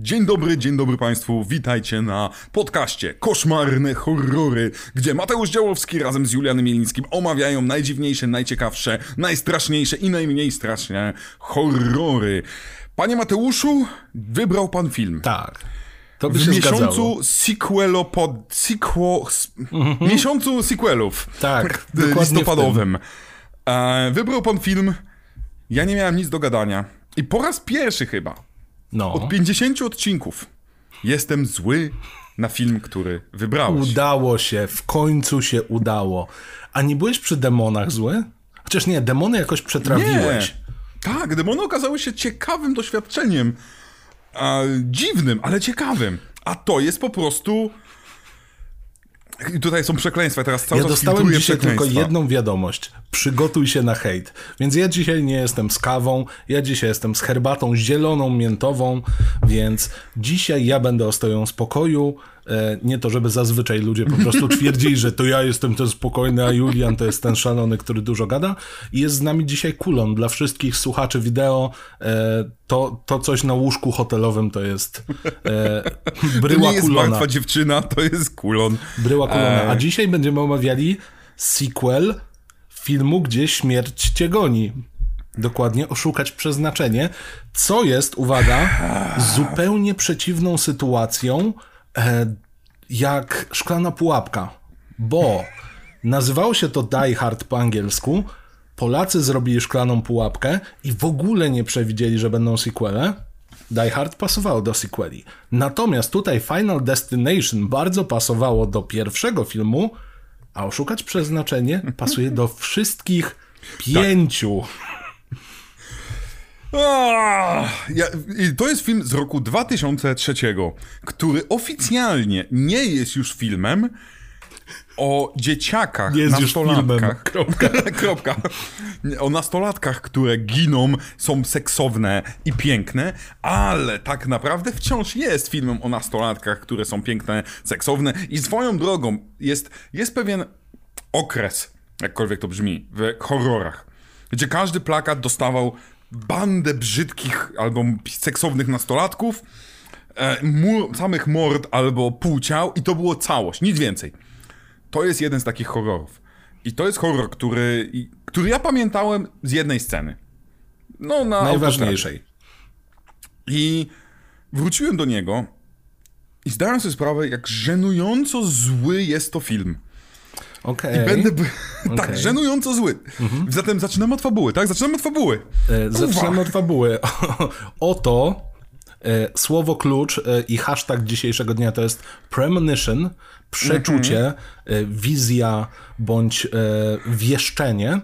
Dzień dobry, dzień dobry Państwu, witajcie na podcaście Koszmarne Horrory, gdzie Mateusz Działowski razem z Julianem Mielińskim omawiają najdziwniejsze, najciekawsze, najstraszniejsze i najmniej straszne horrory. Panie Mateuszu, wybrał Pan film. Tak. To by w się miesiącu sequelo pod... Sequel, Miesiącu sequelów. Tak, Listopadowym. E, wybrał Pan film Ja nie miałem nic do gadania. I po raz pierwszy chyba No. od 50 odcinków jestem zły na film, który wybrałeś. Udało się, w końcu się udało. A nie byłeś przy demonach zły? Chociaż nie, demony jakoś przetrawiłeś. Tak, demony okazały się ciekawym doświadczeniem. A, dziwnym, ale ciekawym. A to jest po prostu... I tutaj są przekleństwa, teraz cały Ja dostałem dzisiaj tylko jedną wiadomość. Przygotuj się na hejt. Więc ja dzisiaj nie jestem z kawą, ja dzisiaj jestem z herbatą zieloną, miętową, więc dzisiaj ja będę ostoją spokoju. E, Nie to, żeby zazwyczaj ludzie po prostu twierdzili, że to ja jestem ten spokojny, a Julian to jest ten szalony, który dużo gada. I jest z nami dzisiaj kulon. Dla wszystkich słuchaczy wideo e, to, to coś na łóżku hotelowym to jest e, To bryła nie jest kulona. martwa dziewczyna, to jest kulon. Bryła Kulona. A Eee. dzisiaj będziemy omawiali sequel filmu, gdzie śmierć cię goni. Dokładnie, oszukać przeznaczenie, co jest, uwaga, zupełnie przeciwną sytuacją e, jak szklana pułapka. Bo nazywało się to Die Hard po angielsku, Polacy zrobili szklaną pułapkę i w ogóle nie przewidzieli, że będą sequele. Die Hard pasowało do sequeli. Natomiast tutaj Final Destination bardzo pasowało do pierwszego filmu, a Oszukać Przeznaczenie pasuje do wszystkich pięciu. Ah, ja, to jest film z roku 2003, który oficjalnie nie jest już filmem o dzieciakach, Nie jest już nastolatkach. filmem. Kropka. O nastolatkach, które giną, są seksowne i piękne, ale tak naprawdę wciąż jest filmem o nastolatkach, które są piękne, seksowne i swoją drogą jest, jest pewien okres, jakkolwiek to brzmi, w horrorach, gdzie każdy plakat dostawał bandę brzydkich albo seksownych nastolatków, e, mu, samych mord albo półciał i to było całość, nic więcej. To jest jeden z takich horrorów. I to jest horror, który, który ja pamiętałem z jednej sceny. No, na. Najważniejszej. I wróciłem do niego i zdałem sobie sprawę, jak żenująco zły jest to film. Okej. I będę. b- tak, Okej. żenująco zły. Zatem zaczynamy od fabuły, tak? Zaczynamy od fabuły. E, Zaczynamy od fabuły. Oto e, słowo klucz e, i hashtag dzisiejszego dnia to jest premonition, przeczucie, e, wizja bądź e, wieszczenie.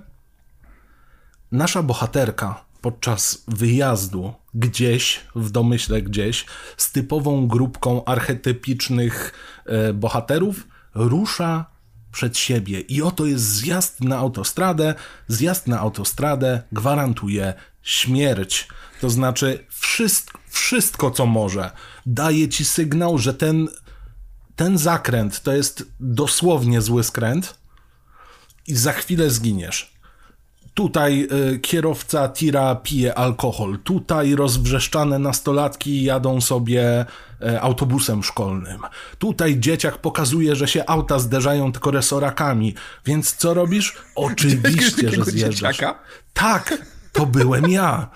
Nasza bohaterka podczas wyjazdu gdzieś, w domyśle gdzieś, z typową grupką archetypicznych e, bohaterów rusza przed siebie. I oto jest zjazd na autostradę. Zjazd na autostradę gwarantuje śmierć. To znaczy wszystko, wszystko co może. Daje ci sygnał, że ten, ten zakręt to jest dosłownie zły skręt i za chwilę zginiesz. Tutaj y, kierowca tira pije alkohol. Tutaj rozwrzeszczane nastolatki jadą sobie y, autobusem szkolnym. Tutaj dzieciak pokazuje, że się auta zderzają tylko resorakami. Więc co robisz? Oczywiście, że zjeżdżasz. Tak, to byłem ja.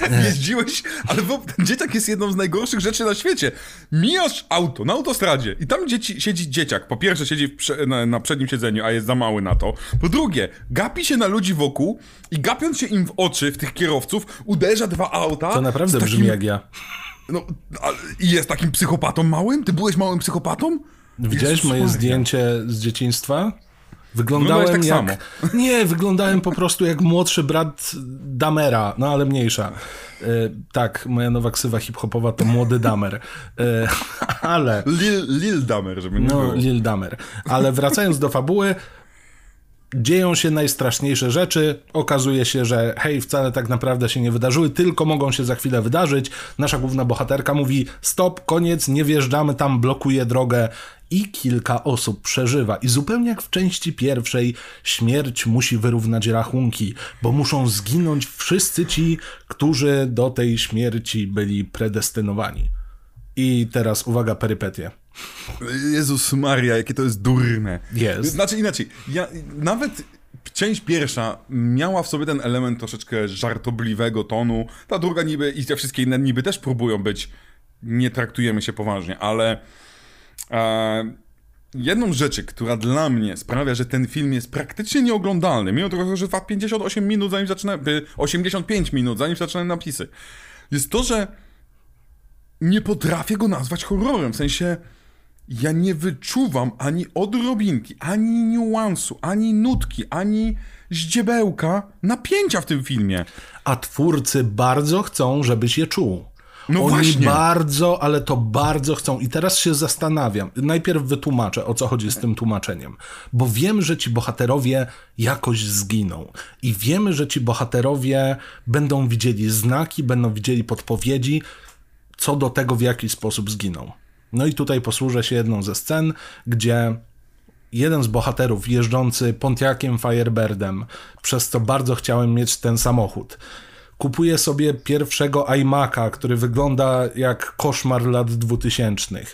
Jeździłeś, ale ten dzieciak jest jedną z najgorszych rzeczy na świecie. Mijasz auto na autostradzie i tam dzieci, siedzi dzieciak. Po pierwsze siedzi prze, na, na przednim siedzeniu, a jest za mały na to. Po drugie, gapi się na ludzi wokół i gapiąc się im w oczy, w tych kierowców, uderza dwa auta. To naprawdę takim, brzmi jak ja. No, I jest takim psychopatą małym? Ty byłeś małym psychopatą? Widziałeś moje zdjęcie z dzieciństwa? Wyglądałem Wyglądałeś jak... tak Nie, wyglądałem po prostu jak młodszy brat Damera, no ale mniejsza. E, tak, moja nowa ksywa hip-hopowa to młody Damer. E, ale... Lil, Lil Damer, żeby nie No, było. Lil Damer. Ale wracając do fabuły, dzieją się najstraszniejsze rzeczy. Okazuje się, że hej, wcale tak naprawdę się nie wydarzyły, tylko mogą się za chwilę wydarzyć. Nasza główna bohaterka mówi: Stop, koniec, nie wjeżdżamy tam, blokuje drogę. I kilka osób przeżywa. I zupełnie jak w części pierwszej, śmierć musi wyrównać rachunki, bo muszą zginąć wszyscy ci, którzy do tej śmierci byli predestynowani. I teraz uwaga, perypetie. Jezus Maria, jakie to jest durne. Jest. Znaczy inaczej, ja nawet część pierwsza miała w sobie ten element troszeczkę żartobliwego tonu, ta druga niby i te wszystkie inne niby też próbują być, nie traktujemy się poważnie, ale e, jedną rzeczy, która dla mnie sprawia, że ten film jest praktycznie nieoglądalny, mimo tego, że trwa 58 minut zanim zaczynałem, 85 minut zanim zaczynałem napisy, jest to, że nie potrafię go nazwać horrorem, w sensie ja nie wyczuwam ani odrobinki, ani niuansu, ani nutki, ani zdziebełka napięcia w tym filmie. A twórcy bardzo chcą, żebyś je czuł. No Oni właśnie. bardzo, ale to bardzo chcą. I teraz się zastanawiam. Najpierw wytłumaczę, o co chodzi z tym tłumaczeniem. Bo wiem, że ci bohaterowie jakoś zginą. I wiemy, że ci bohaterowie będą widzieli znaki, będą widzieli podpowiedzi, co do tego, w jaki sposób zginą. No i tutaj posłużę się jedną ze scen, gdzie jeden z bohaterów jeżdżący Pontiaciem Firebirdem, przez co bardzo chciałem mieć ten samochód, kupuje sobie pierwszego iMac'a, który wygląda jak koszmar lat 2000.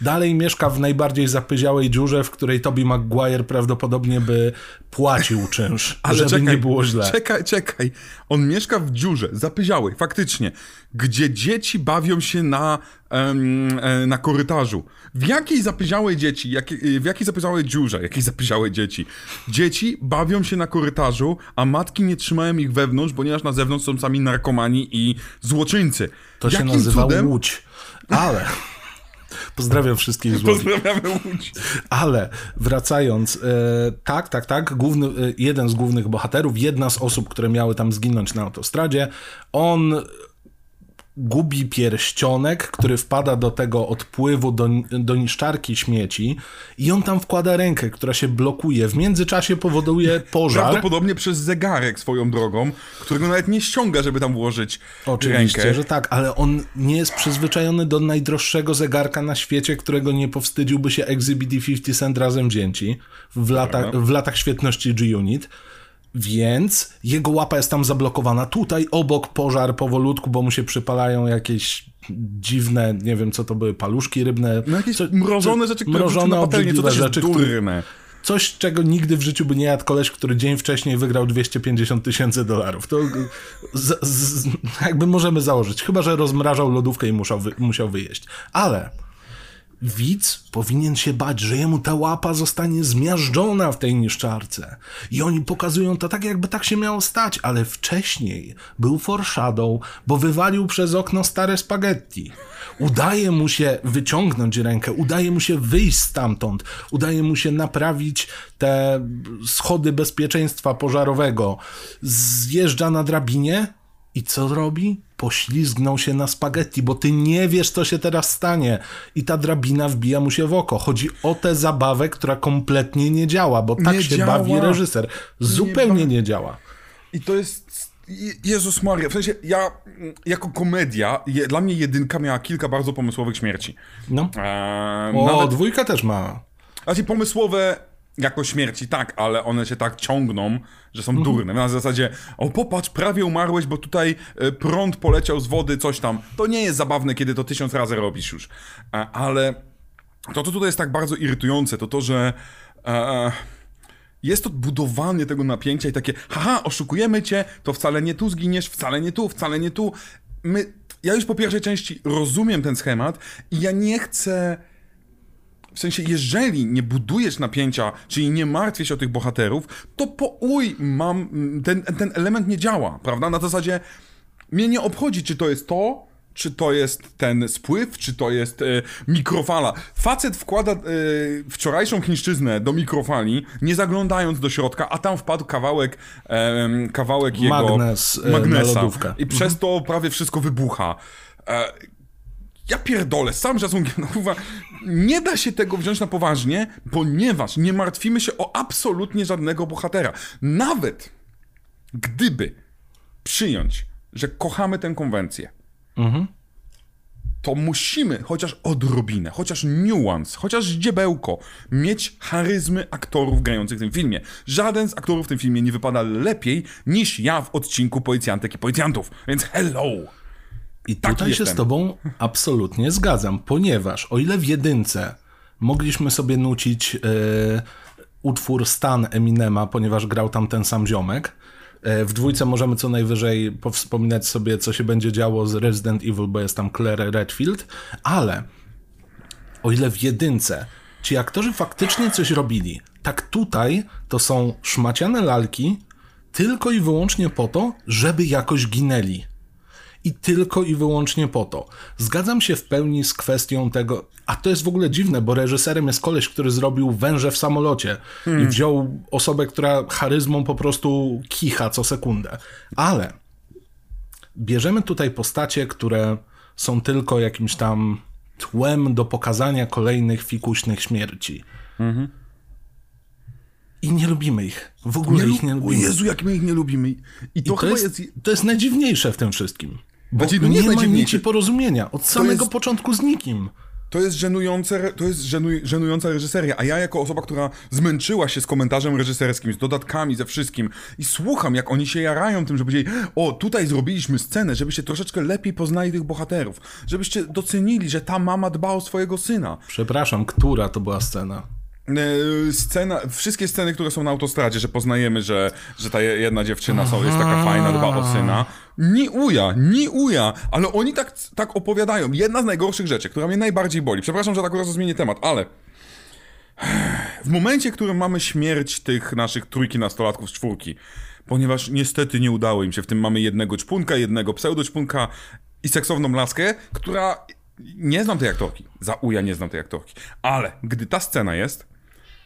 Dalej mieszka w najbardziej zapyziałej dziurze, w której Toby Maguire prawdopodobnie by płacił czynsz, żeby czekaj, nie było źle. Czekaj, czekaj. On mieszka w dziurze, zapyziałej, faktycznie, gdzie dzieci bawią się na, em, e, na korytarzu. W jakiej zapyziałej dzieci, jak, w jakiej zapyziałej dziurze, jakiej zapyziałej dzieci? Dzieci bawią się na korytarzu, a matki nie trzymają ich wewnątrz, ponieważ na zewnątrz są sami narkomani i złoczyńcy. To się Jakim nazywa cudem? Łódź. Ale... Pozdrawiam wszystkich z Łodzi. Pozdrawiamy Łódź. Ale wracając, e, tak, tak, tak, główny, e, jeden z głównych bohaterów, jedna z osób, które miały tam zginąć na autostradzie, on gubi pierścionek, który wpada do tego odpływu, do, do niszczarki śmieci i on tam wkłada rękę, która się blokuje. W międzyczasie powoduje pożar. Prawdopodobnie przez zegarek swoją drogą, którego nawet nie ściąga, żeby tam włożyć Oczywiście, rękę. że tak, ale on nie jest przyzwyczajony do najdroższego zegarka na świecie, którego nie powstydziłby się Exhibit i 50 Cent razem wzięci w, lata, w latach świetności G-Unit. Więc jego łapa jest tam zablokowana. Tutaj obok pożar powolutku, bo mu się przypalają jakieś dziwne, nie wiem co to były, paluszki rybne. No jakieś co- mrożone rzeczy, które mrożone, na patelnię, też rzeczy, durne. Coś, czego nigdy w życiu by nie jadł koleś, który dzień wcześniej wygrał 250 tysięcy dolarów. To z, z, jakby możemy założyć. Chyba, że rozmrażał lodówkę i musiał, wy, musiał wyjeść. Ale widz powinien się bać, że jemu ta łapa zostanie zmiażdżona w tej niszczarce. I oni pokazują to tak, jakby tak się miało stać, ale wcześniej był foreshadow, bo wywalił przez okno stare spaghetti. Udaje mu się wyciągnąć rękę, udaje mu się wyjść stamtąd, udaje mu się naprawić te schody bezpieczeństwa pożarowego. Zjeżdża na drabinie i co robi? Poślizgnął się na spaghetti, bo ty nie wiesz, co się teraz stanie. I ta drabina wbija mu się w oko. Chodzi o tę zabawę, która kompletnie nie działa, bo tak Nie się działa. bawi reżyser. Zupełnie nie działa. I to jest... Je- Jezus Maria, w sensie ja jako komedia, je, dla mnie jedynka miała kilka bardzo pomysłowych śmierci. No. Eee, O, nawet, dwójka też ma. znaczy pomysłowe jako śmierci, tak, ale one się tak ciągną, że są Mhm. durne. Na zasadzie, o popatrz, prawie umarłeś, bo tutaj e, prąd poleciał z wody, coś tam. To nie jest zabawne, kiedy to tysiąc razy robisz już. E, ale to, co tutaj jest tak bardzo irytujące, to to, że e, jest to budowanie tego napięcia i takie, haha, oszukujemy cię, to wcale nie tu zginiesz, wcale nie tu, wcale nie tu. My, ja już po pierwszej części rozumiem ten schemat i ja nie chcę... W sensie, jeżeli nie budujesz napięcia, czyli nie martwię się o tych bohaterów, to po uj, mam, ten, ten element nie działa, prawda? Na zasadzie, mnie nie obchodzi, czy to jest to, czy to jest ten spływ, czy to jest e, mikrofala. Facet wkłada e, wczorajszą chińszczyznę do mikrofali, nie zaglądając do środka, a tam wpadł kawałek, e, kawałek jego Magnes, e, magnesa. I przez to prawie wszystko wybucha. Ja pierdolę, całym szacunkiem, no kurwa, nie da się tego wziąć na poważnie, ponieważ nie martwimy się o absolutnie żadnego bohatera. Nawet gdyby przyjąć, że kochamy tę konwencję, to musimy chociaż odrobinę, chociaż niuans, chociaż dziebełko mieć charyzmy aktorów grających w tym filmie. Żaden z aktorów w tym filmie nie wypada lepiej niż ja w odcinku Policjantek i Policjantów, więc hello! I Taki tutaj się z tobą absolutnie zgadzam, ponieważ o ile w jedynce mogliśmy sobie nucić e, utwór Stan Eminema, ponieważ grał tam ten sam ziomek, e, w dwójce możemy co najwyżej powspominać sobie, co się będzie działo z Resident Evil, bo jest tam Claire Redfield, ale o ile w jedynce ci aktorzy faktycznie coś robili, tak tutaj to są szmaciane lalki tylko i wyłącznie po to, żeby jakoś ginęli. I tylko i wyłącznie po to. Zgadzam się w pełni z kwestią tego, a to jest w ogóle dziwne, bo reżyserem jest koleś, który zrobił węże w samolocie i wziął osobę, która charyzmą po prostu kicha co sekundę. Ale bierzemy tutaj postacie, które są tylko jakimś tam tłem do pokazania kolejnych fikuśnych śmierci. I nie lubimy ich. W ogóle ich nie o lubimy. Jezu, jak my ich nie lubimy. I to, To chyba jest, jest... to jest najdziwniejsze w tym wszystkim. Bo Znaczy, no nie, nie ma nici porozumienia. Od samego jest- początku z nikim. To jest żenujące, to jest żenuj, żenująca reżyseria, a ja jako osoba, która zmęczyła się z komentarzem reżyserskim, z dodatkami, ze wszystkim i słucham, jak oni się jarają tym, że powiedzieli, o, tutaj zrobiliśmy scenę, żebyście troszeczkę lepiej poznali tych bohaterów, żebyście docenili, że ta mama dba o swojego syna. Przepraszam, która to była scena? E, Scena, wszystkie sceny, które są na autostradzie, że poznajemy, że, że ta je- jedna dziewczyna są, jest taka fajna, dba o syna. Ni uja, ni uja, ale oni tak, tak opowiadają. Jedna z najgorszych rzeczy, która mnie najbardziej boli, przepraszam, że tak razu zmienię temat, ale w momencie, w którym mamy śmierć tych naszych trójki nastolatków z czwórki, ponieważ niestety nie udało im się, w tym mamy jednego czpunka, jednego pseudoczpunka i seksowną laskę, która... Nie znam tej aktorki, za uja nie znam tej aktorki, ale gdy ta scena jest,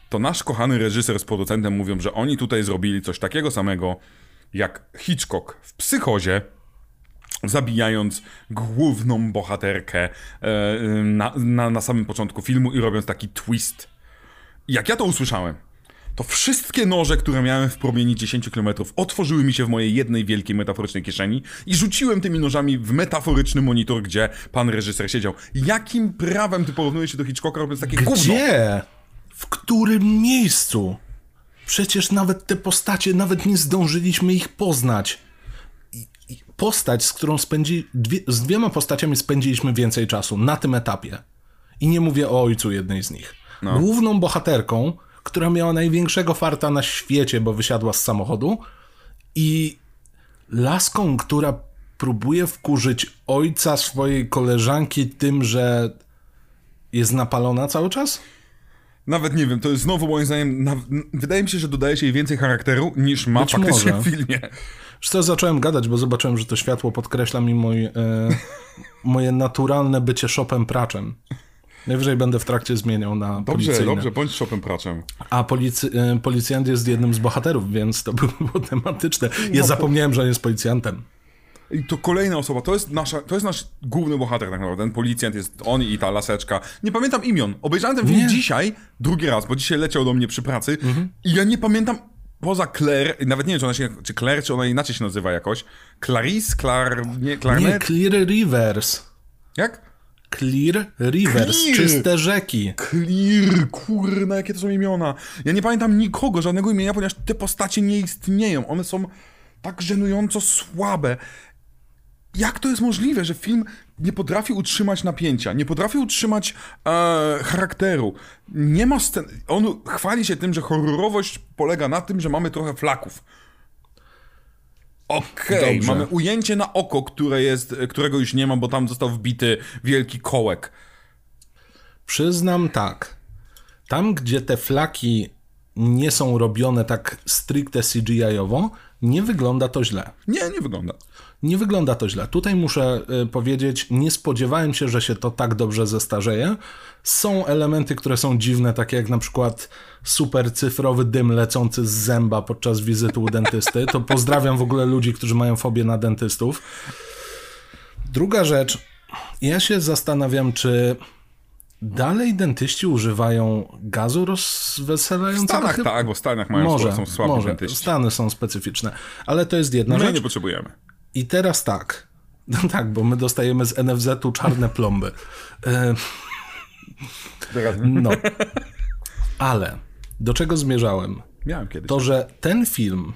to nasz kochany reżyser z producentem mówią, że oni tutaj zrobili coś takiego samego jak Hitchcock w Psychozie, zabijając główną bohaterkę e, na, na, na samym początku filmu i robiąc taki twist. Jak ja to usłyszałem, to wszystkie noże, które miałem w promieni 10 km, otworzyły mi się w mojej jednej wielkiej metaforycznej kieszeni i rzuciłem tymi nożami w metaforyczny monitor, gdzie pan reżyser siedział. Jakim prawem ty porównujesz się do Hitchcocka, robiąc takie gówno? W którym miejscu? Przecież nawet te postacie, nawet nie zdążyliśmy ich poznać. I- i Postać, z którą spędzi, dwie, z dwiema postaciami spędziliśmy więcej czasu na tym etapie. I nie mówię o ojcu jednej z nich. Główną bohaterką, która miała największego farta na świecie, bo wysiadła z samochodu, i laską, która próbuje wkurzyć ojca swojej koleżanki tym, że jest napalona cały czas? Nawet nie wiem, to jest znowu moim zdaniem, na, wydaje mi się, że dodaje się jej więcej charakteru niż ma Być faktycznie może. w filmie. Wiesz co, zacząłem gadać, bo zobaczyłem, że to światło podkreśla mi mój, e, moje naturalne bycie szopem praczem. Najwyżej będę w trakcie zmieniał na Dobrze, policyjne. dobrze, bądź szopem praczem. A policy, e, policjant jest jednym z bohaterów, więc to było tematyczne. Ja No, zapomniałem, że on jest policjantem. I to kolejna osoba, to jest, nasza, to jest nasz główny bohater tak naprawdę, ten policjant jest on i ta laseczka. Nie pamiętam imion. Obejrzałem ten film Nie. dzisiaj, drugi raz, bo dzisiaj leciał do mnie przy pracy Mhm. i ja nie pamiętam, poza Claire, nawet nie wiem, czy ona się, czy Claire, czy ona inaczej się nazywa jakoś. Clarice, Clar, nie, Nie, Clarnet? Clear Rivers. Jak? Clear Rivers, Clear. czyste rzeki. Clear, kurna, jakie to są imiona. Ja nie pamiętam nikogo, żadnego imienia, ponieważ te postacie nie istnieją. One są tak żenująco słabe. Jak to jest możliwe, że film nie potrafi utrzymać napięcia, nie potrafi utrzymać e, charakteru? Nie ma scen... On chwali się tym, że horrorowość polega na tym, że mamy trochę flaków. Okej, Dobrze. mamy ujęcie na oko, które jest, którego już nie ma, bo tam został wbity wielki kołek. Przyznam tak. Tam, gdzie te flaki nie są robione tak stricte CGI-owo, nie wygląda to źle. Nie, nie wygląda. Nie wygląda to źle. Tutaj muszę y, powiedzieć, nie spodziewałem się, że się to tak dobrze zestarzeje. Są elementy, które są dziwne, takie jak na przykład super cyfrowy dym lecący z zęba podczas wizyty u dentysty. To pozdrawiam w ogóle ludzi, którzy mają fobię na dentystów. Druga rzecz, ja się zastanawiam, czy dalej dentyści używają gazu W rozweselającego? Stanach chyba? tak, bo w Stanach mają Może, są słabi może. dentyści. Stany są specyficzne. Ale to jest jedna My rzecz. nie potrzebujemy. I teraz tak. No tak, bo my dostajemy z NFZ-u czarne plomby. E, no. Ale do czego zmierzałem? Miałem kiedyś. To, że ten film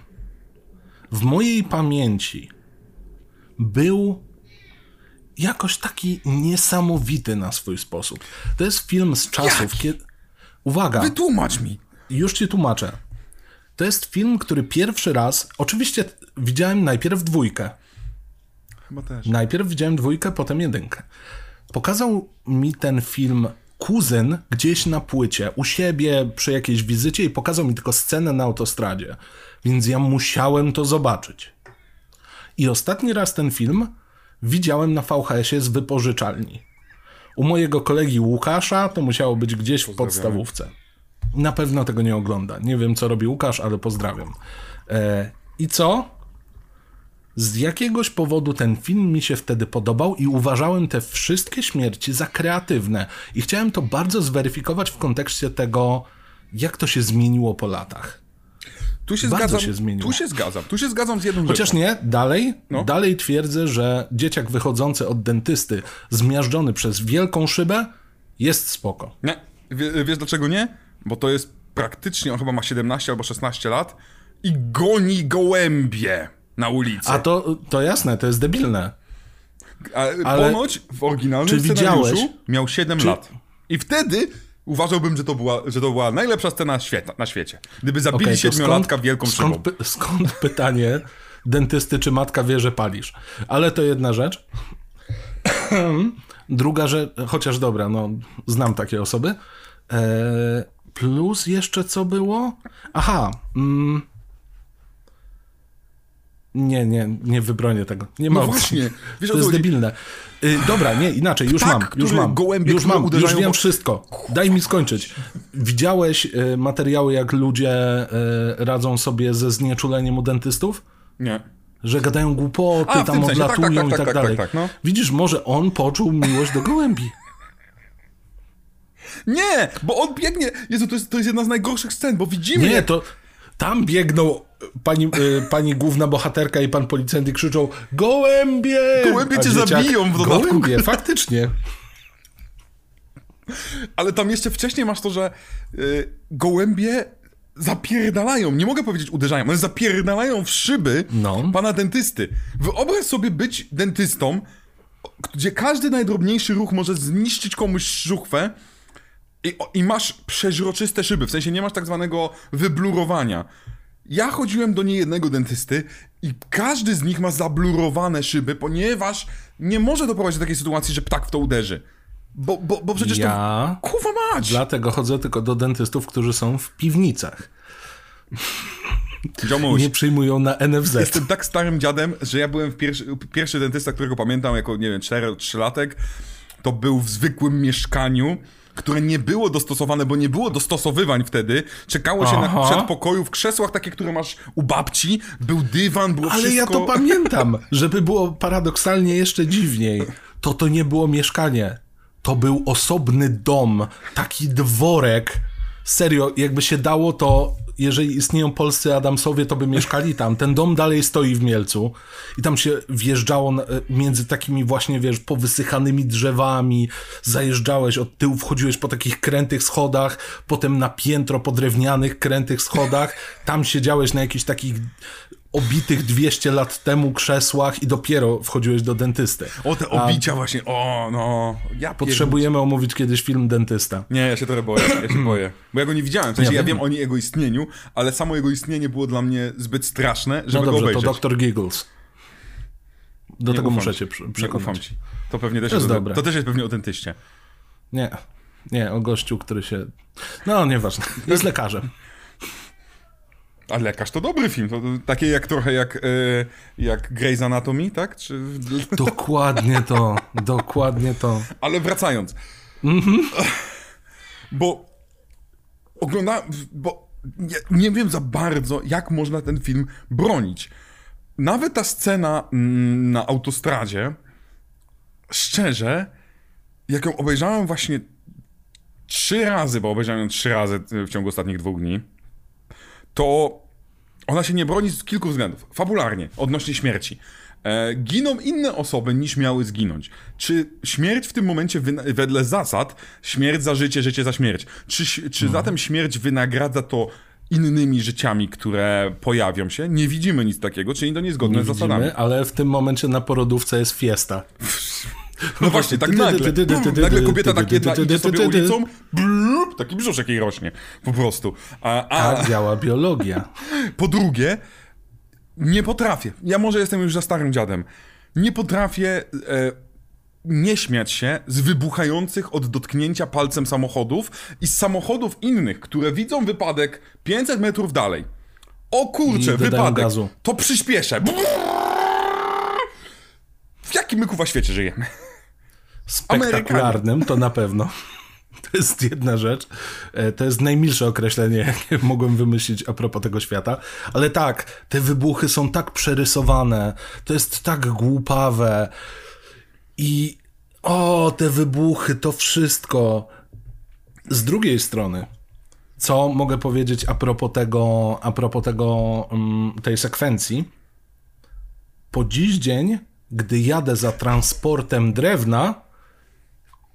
w mojej pamięci był jakoś taki niesamowity na swój sposób. To jest film z czasów, Jaki? kiedy. Uwaga, Wytłumacz mi. już ci tłumaczę. To jest film, który pierwszy raz. Oczywiście widziałem najpierw dwójkę. Chyba też. Najpierw widziałem dwójkę, potem jedynkę. Pokazał mi ten film kuzyn gdzieś na płycie, u siebie przy jakiejś wizycie i pokazał mi tylko scenę na autostradzie. Więc ja musiałem to zobaczyć. I ostatni raz ten film widziałem na VHS-ie z wypożyczalni. U mojego kolegi Łukasza to musiało być gdzieś w podstawówce. Na pewno tego nie ogląda. Nie wiem, co robi Łukasz, ale pozdrawiam. E, I co? Z jakiegoś powodu ten film mi się wtedy podobał i uważałem te wszystkie śmierci za kreatywne. I chciałem to bardzo zweryfikować w kontekście tego, jak to się zmieniło po latach. Tu się Bardzo zgadzam. się zmieniło. Tu się zgadzam. Tu się zgadzam z jedną Chociaż rzeczą. nie, dalej, No. dalej twierdzę, że dzieciak wychodzący od dentysty, zmiażdżony przez wielką szybę, jest spoko. Nie. Wie, wiesz dlaczego nie? Bo to jest praktycznie, on chyba ma 17 albo 16 lat i goni gołębie na ulicy. A to, to jasne, to jest debilne. A ale- ponoć w oryginalnym Czy scenariuszu widziałeś- miał 7 czy- lat. I wtedy uważałbym, że to była, że to była najlepsza scena świeta, na świecie. Gdyby zabili to siedmiolatka wielką skąd, szybą. py, skąd pytanie dentysty, czy matka wie, że palisz? Ale to jedna rzecz. Druga rzecz, chociaż dobra, no znam takie osoby. E, plus jeszcze co było? Aha. Mm, nie, nie, nie wybronię tego. Nie ma No opcji. właśnie, wiesz, to jest debilne. Y, dobra, nie, inaczej, już mam, już mam. gołębie, już mam, już wiem wszystko. Daj mi skończyć. Widziałeś y, materiały, jak ludzie y, radzą sobie ze znieczuleniem u dentystów? Nie. Że gadają głupoty, A, tam sensie, tak, odlatują tak, tak, i tak, tak, dalej. tak, tak, no. Widzisz, może on poczuł miłość do gołębi. Nie, bo on biegnie. Jezu, to jest, to jest jedna z najgorszych scen, bo widzimy. Nie, to tam biegną pani, y, pani główna bohaterka i pan policjant i krzyczą gołębie! Gołębie A cię zabiją w dodatku. Gołębie, faktycznie. Ale tam jeszcze wcześniej masz to, że y, gołębie zapierdalają, nie mogę powiedzieć uderzają, ale zapierdalają w szyby No. pana dentysty. Wyobraź sobie być dentystą, gdzie każdy najdrobniejszy ruch może zniszczyć komuś żuchwę i, i masz przeźroczyste szyby, w sensie nie masz tak zwanego wyblurowania. Ja chodziłem do niejednego dentysty i każdy z nich ma zablurowane szyby, ponieważ nie może doprowadzić do takiej sytuacji, że ptak w to uderzy. Bo, bo, bo przecież Ja to... Kurwa mać! dlatego chodzę tylko do dentystów, którzy są w piwnicach. Dziomuś, Nie przyjmują na NFZ. jestem tak starym dziadem, że ja byłem w pierwszy, pierwszy dentysta, którego pamiętam jako, nie wiem, 4-3-latek, to był w zwykłym mieszkaniu, które nie było dostosowane, bo nie było dostosowywań wtedy. Czekało się na Aha. przedpokoju w krzesłach takie, które masz u babci, był dywan, było Ale wszystko... ja to pamiętam, żeby było paradoksalnie jeszcze dziwniej. To to nie było mieszkanie. To był osobny dom, taki dworek. Serio, jakby się dało, to jeżeli istnieją polscy Adamsowie, to by mieszkali tam. Ten dom dalej stoi w Mielcu i tam się wjeżdżało na- między takimi właśnie, wiesz, powysychanymi drzewami, zajeżdżałeś od tyłu, wchodziłeś po takich krętych schodach, potem na piętro po drewnianych, krętych schodach, tam siedziałeś na jakichś takich obitych 200 lat temu krzesłach i dopiero wchodziłeś do dentysty. O, te obicia właśnie, o, no... Ja Potrzebujemy omówić kiedyś film Dentysta. Nie, ja się trochę boję, ja się boję. Bo ja go nie widziałem, w sensie Ja ja wiem. wiem o jego istnieniu, ale samo jego istnienie było dla mnie zbyt straszne, żeby No go dobrze, to obejrzeć. Dr. Giggles. Do Nie tego muszę ci. cię przekonać. ci. To pewnie też To jest jest, dobre. to też jest pewnie o dentyście. Nie, nie, o gościu, który się... No, nieważne. Jest lekarzem. A lekarz to dobry film, to, to takie jak trochę jak, e, jak Grey's Anatomy, tak? Czy... Dokładnie to, dokładnie to. Ale wracając. Bo oglądałem, bo nie, nie wiem za bardzo, jak można ten film bronić. Nawet ta scena mm, na autostradzie, szczerze, jak ją obejrzałem właśnie trzy razy, bo obejrzałem ją trzy razy w ciągu ostatnich dwóch dni, to ona się nie broni z kilku względów. Fabularnie, odnośnie śmierci. E, giną inne osoby niż miały zginąć. Czy śmierć w tym momencie, wyna- wedle zasad, śmierć za życie, życie za śmierć, czy, czy zatem śmierć wynagradza to innymi życiami, które pojawią się? Nie widzimy nic takiego, czyli to niezgodne Nie z zasadami. widzimy, ale w tym momencie na porodówce jest fiesta. No właśnie, tak nagle. Nagle kobieta tak jedna idzie sobie ulicą, taki brzuszek jej rośnie. Po prostu. A, Tak działa biologia. po drugie, nie potrafię. Ja może jestem już za starym dziadem. Nie potrafię e, nie śmiać się z wybuchających od dotknięcia palcem samochodów i z samochodów innych, które widzą wypadek 500 metrów dalej. O kurczę, wypadek. gazu. To przyspieszę. W jakim my kuwa świecie żyjemy? Spektakularnym to na pewno. To jest jedna rzecz. E, To jest najmilsze określenie, jakie mogłem wymyślić a propos tego świata. Ale tak, te wybuchy są tak przerysowane. To jest tak głupawe. I o, te wybuchy, to wszystko. Z drugiej strony, co mogę powiedzieć a propos tego, a propos tego, mm, tej sekwencji? Po dziś dzień, gdy jadę za transportem drewna,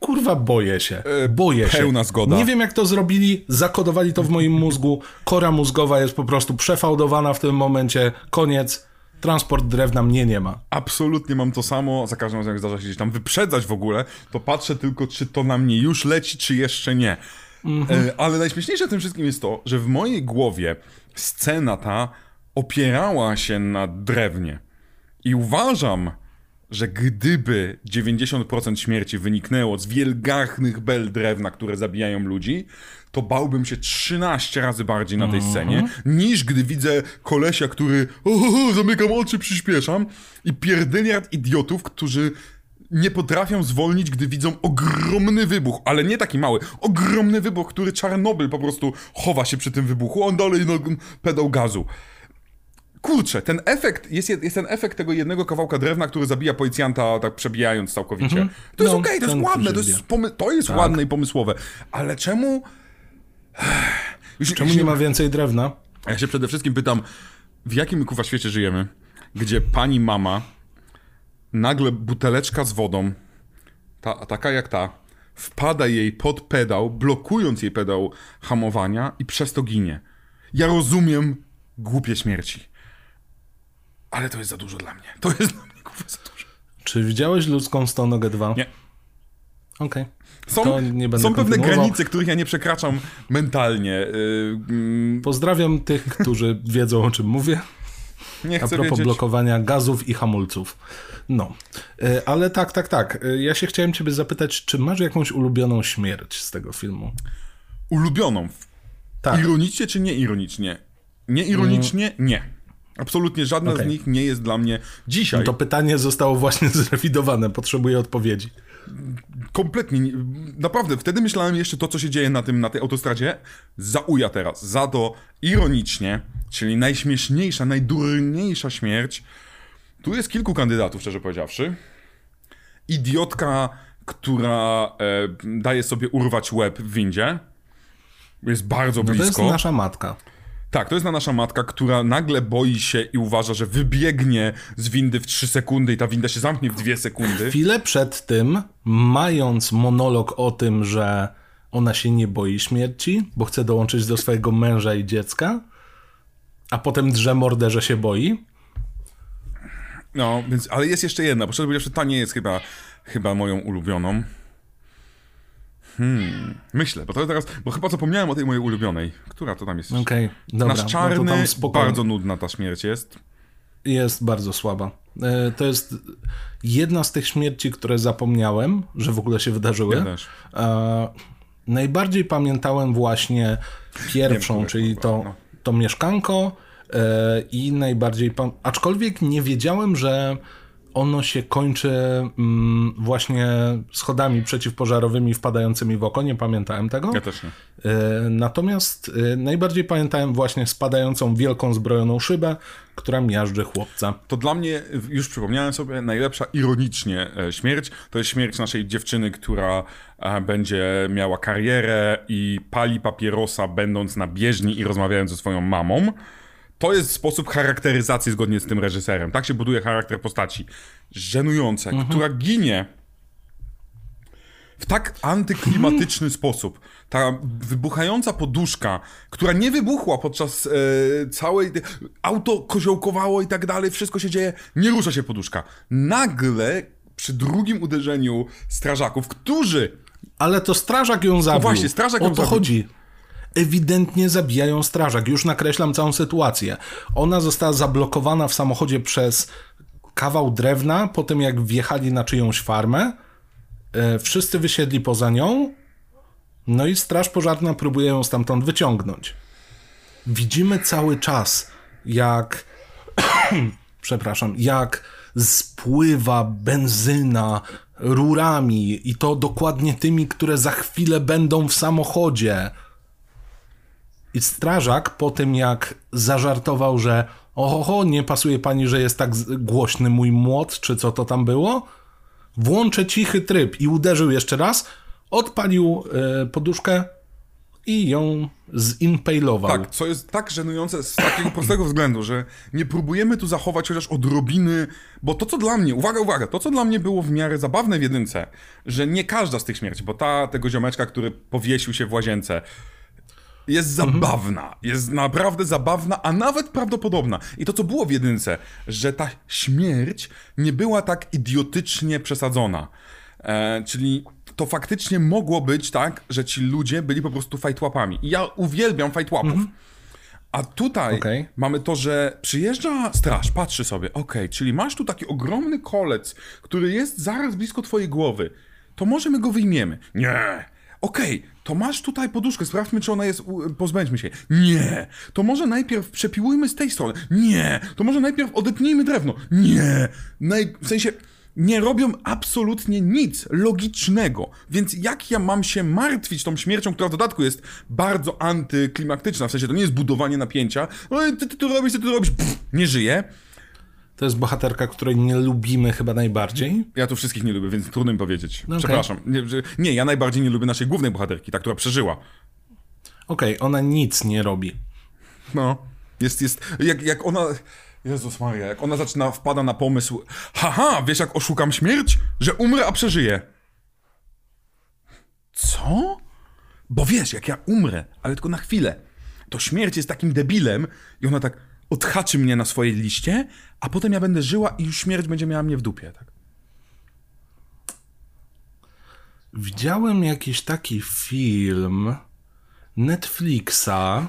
kurwa boję się. Boję się. E, pełna zgoda. Nie wiem jak to zrobili, zakodowali to w moim mózgu. Kora mózgowa jest po prostu przefałdowana w tym momencie. Koniec. Transport drewna mnie nie ma. Absolutnie mam to samo. Za każdym razem, jak zdarza się gdzieś tam wyprzedzać w ogóle, to patrzę tylko, czy to na mnie już leci, czy jeszcze nie. E, ale najśmieszniejsze w tym wszystkim jest to, że w mojej głowie scena ta opierała się na drewnie. I uważam, że gdyby 90% śmierci wyniknęło z wielgachnych bel drewna, które zabijają ludzi, to bałbym się 13 razy bardziej na tej scenie, niż gdy widzę kolesia, który o, o, o, zamykam oczy, przyspieszam i pierdyliard idiotów, którzy nie potrafią zwolnić, gdy widzą ogromny wybuch, ale nie taki mały, ogromny wybuch, który Czarnobyl po prostu chowa się przy tym wybuchu, on dalej no, pedał gazu. Kurczę, ten efekt, jest, jest ten efekt tego jednego kawałka drewna, który zabija policjanta, tak przebijając całkowicie. To jest No, okej, to jest ładne, to jest, to jest ładne i pomysłowe, ale czemu... Już, Czemu nie ma więcej drewna? Ja się przede wszystkim pytam, w jakim my, kuwa świecie żyjemy, gdzie pani mama, nagle buteleczka z wodą, ta, taka jak ta, wpada jej pod pedał, blokując jej pedał hamowania i przez to ginie. Ja rozumiem głupie śmierci. Ale to jest za dużo dla mnie. To jest dla mnie kuwa za dużo. Czy widziałeś ludzką stonogę 2? Nie. Okej. Są, nie będę są pewne granice, których ja nie przekraczam mentalnie. Yy, mm, Pozdrawiam tych, którzy wiedzą o czym mówię. nie A chcę propos wiedzieć. blokowania gazów i hamulców. No. E, Ale tak, tak, tak. E, Ja się chciałem ciebie zapytać, czy masz jakąś ulubioną śmierć z tego filmu? ulubioną. Tak. Ironicznie czy nieironicznie? Nieironicznie nie. Absolutnie żadna Okej. z nich nie jest dla mnie dzisiaj. To pytanie zostało właśnie zrewidowane. Potrzebuję odpowiedzi. Kompletnie. nie- Naprawdę, wtedy myślałem jeszcze to, co się dzieje na, tym, na tej autostradzie. Zauja teraz. Za to ironicznie, czyli najśmieszniejsza, najdurniejsza śmierć. Tu jest kilku kandydatów, szczerze powiedziawszy. Idiotka, która e, daje sobie urwać łeb w windzie. Jest bardzo No to blisko. jest nasza matka. Tak, to jest na nasza matka, która nagle boi się i uważa, że wybiegnie z windy w 3 sekundy i ta winda się zamknie w 2 sekundy. Chwilę przed tym, mając monolog o tym, że ona się nie boi śmierci, bo chce dołączyć do swojego męża i dziecka, a potem drze mordę, że się boi. No, więc, ale jest jeszcze jedna, bo szczerze powiedziawszy, ta nie jest chyba, chyba moją ulubioną. Hmm, myślę, bo to teraz, bo chyba zapomniałem o tej mojej ulubionej. Która to tam jest? Okej, dobra. Nasz no czarny, spokojnie. bardzo nudna ta śmierć jest. Jest bardzo słaba. E, To jest jedna z tych śmierci, które zapomniałem, że w ogóle się wydarzyły. Ja też. Najbardziej pamiętałem właśnie pierwszą, które, czyli to, no. to mieszkanko e, i najbardziej... Aczkolwiek nie wiedziałem, że ono się kończy mm, właśnie schodami przeciwpożarowymi wpadającymi w oko, nie pamiętałem tego. Ja też nie. E, Natomiast e, najbardziej pamiętałem właśnie spadającą wielką zbrojoną szybę, która miażdży chłopca. To dla mnie, już przypomniałem sobie, najlepsza ironicznie e, śmierć to jest śmierć naszej dziewczyny, która będzie miała karierę i pali papierosa, będąc na bieżni i rozmawiając ze swoją mamą. To jest sposób charakteryzacji zgodnie z tym reżyserem. Tak się buduje charakter postaci. Żenujące, która ginie w tak antyklimatyczny sposób. Ta wybuchająca poduszka, która nie wybuchła podczas e, całej. Auto koziołkowało i tak dalej, wszystko się dzieje, nie rusza się poduszka. Nagle przy drugim uderzeniu strażaków, którzy. Ale to strażak ją zabił. właśnie, strażak ją O to zabił. chodzi. Ewidentnie zabijają strażak. Już nakreślam całą sytuację. Ona została zablokowana w samochodzie przez kawał drewna, po tym jak wjechali na czyjąś farmę. E, wszyscy wysiedli poza nią. No i straż pożarna próbuje ją stamtąd wyciągnąć. Widzimy cały czas, jak przepraszam, jak spływa benzyna rurami i to dokładnie tymi, które za chwilę będą w samochodzie. I strażak po tym jak zażartował, że oho, nie pasuje pani, że jest tak głośny mój młot, czy co to tam było, włączę cichy tryb i uderzył jeszcze raz, odpalił e, poduszkę i ją zinpejlował. Tak, co jest tak żenujące z takiego prostego względu, że nie próbujemy tu zachować chociaż odrobiny, bo to co dla mnie, uwaga, uwaga, to co dla mnie było w miarę zabawne w jedynce, że nie każda z tych śmierci, bo ta tego ziomeczka, który powiesił się w łazience, jest zabawna, jest naprawdę zabawna, a nawet prawdopodobna. I to, co było w jedynce, że ta śmierć nie była tak idiotycznie przesadzona. E, czyli to faktycznie mogło być tak, że ci ludzie byli po prostu fajtłapami. I ja uwielbiam fajtłapów. A tutaj Okej. mamy to, że przyjeżdża straż, patrzy sobie, okej, czyli masz tu taki ogromny kolec, który jest zaraz blisko twojej głowy. To może my go wyjmiemy. Nie. Okej, to masz tutaj poduszkę, sprawdźmy, czy ona jest, pozbędźmy się. Nie. To może najpierw przepiłujmy z tej strony. Nie. To może najpierw odetnijmy drewno. Nie. Naj... W sensie nie robią absolutnie nic logicznego. Więc jak ja mam się martwić tą śmiercią, która w dodatku jest bardzo antyklimaktyczna, w sensie to nie jest budowanie napięcia, Oj, ty, ty to robisz, ty to robisz, Pff, nie żyje. To jest bohaterka, której nie lubimy chyba najbardziej. Ja tu wszystkich nie lubię, więc trudno mi powiedzieć. No. Przepraszam. Nie, nie, ja najbardziej nie lubię naszej głównej bohaterki, ta, która przeżyła. Okej, ona nic nie robi. No. Jest, jest, jak, jak ona... Jezus Maria, jak ona zaczyna, wpada na pomysł, haha, wiesz jak oszukam śmierć? Że umrę, a przeżyję. Co? Bo wiesz, jak ja umrę, ale tylko na chwilę, to śmierć jest takim debilem i ona tak odhaczy mnie na swojej liście, a potem ja będę żyła i już śmierć będzie miała mnie w dupie, tak? Widziałem jakiś taki film Netflixa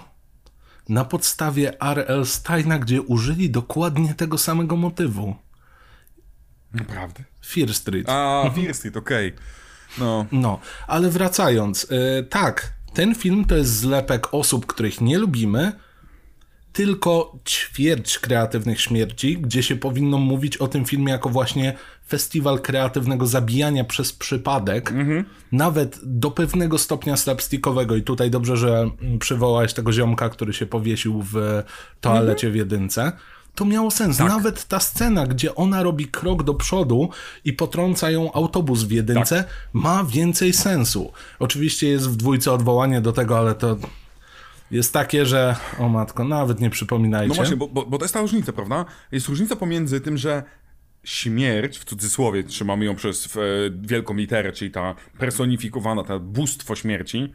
na podstawie R.L. Steina, gdzie użyli dokładnie tego samego motywu. Naprawdę? Fear Street. A, Fear Street, okej. No. No, ale wracając, y, tak, ten film to jest zlepek osób, których nie lubimy, tylko ćwierć kreatywnych śmierci, gdzie się powinno mówić o tym filmie jako właśnie festiwal kreatywnego zabijania przez przypadek, nawet do pewnego stopnia slapstickowego. I tutaj dobrze, że mm, przywołałeś tego ziomka, który się powiesił w toalecie w jedynce. To miało sens. Nawet ta scena, gdzie ona robi krok do przodu i potrąca ją autobus w jedynce, ma więcej sensu. Oczywiście jest w dwójce odwołanie do tego, ale to jest takie, że o matko, nawet nie przypominajcie. No właśnie, bo, bo, bo to jest ta różnica, prawda? Jest różnica pomiędzy tym, że śmierć, w cudzysłowie, trzymamy ją przez e, wielką literę, czyli ta personifikowana, ta bóstwo śmierci,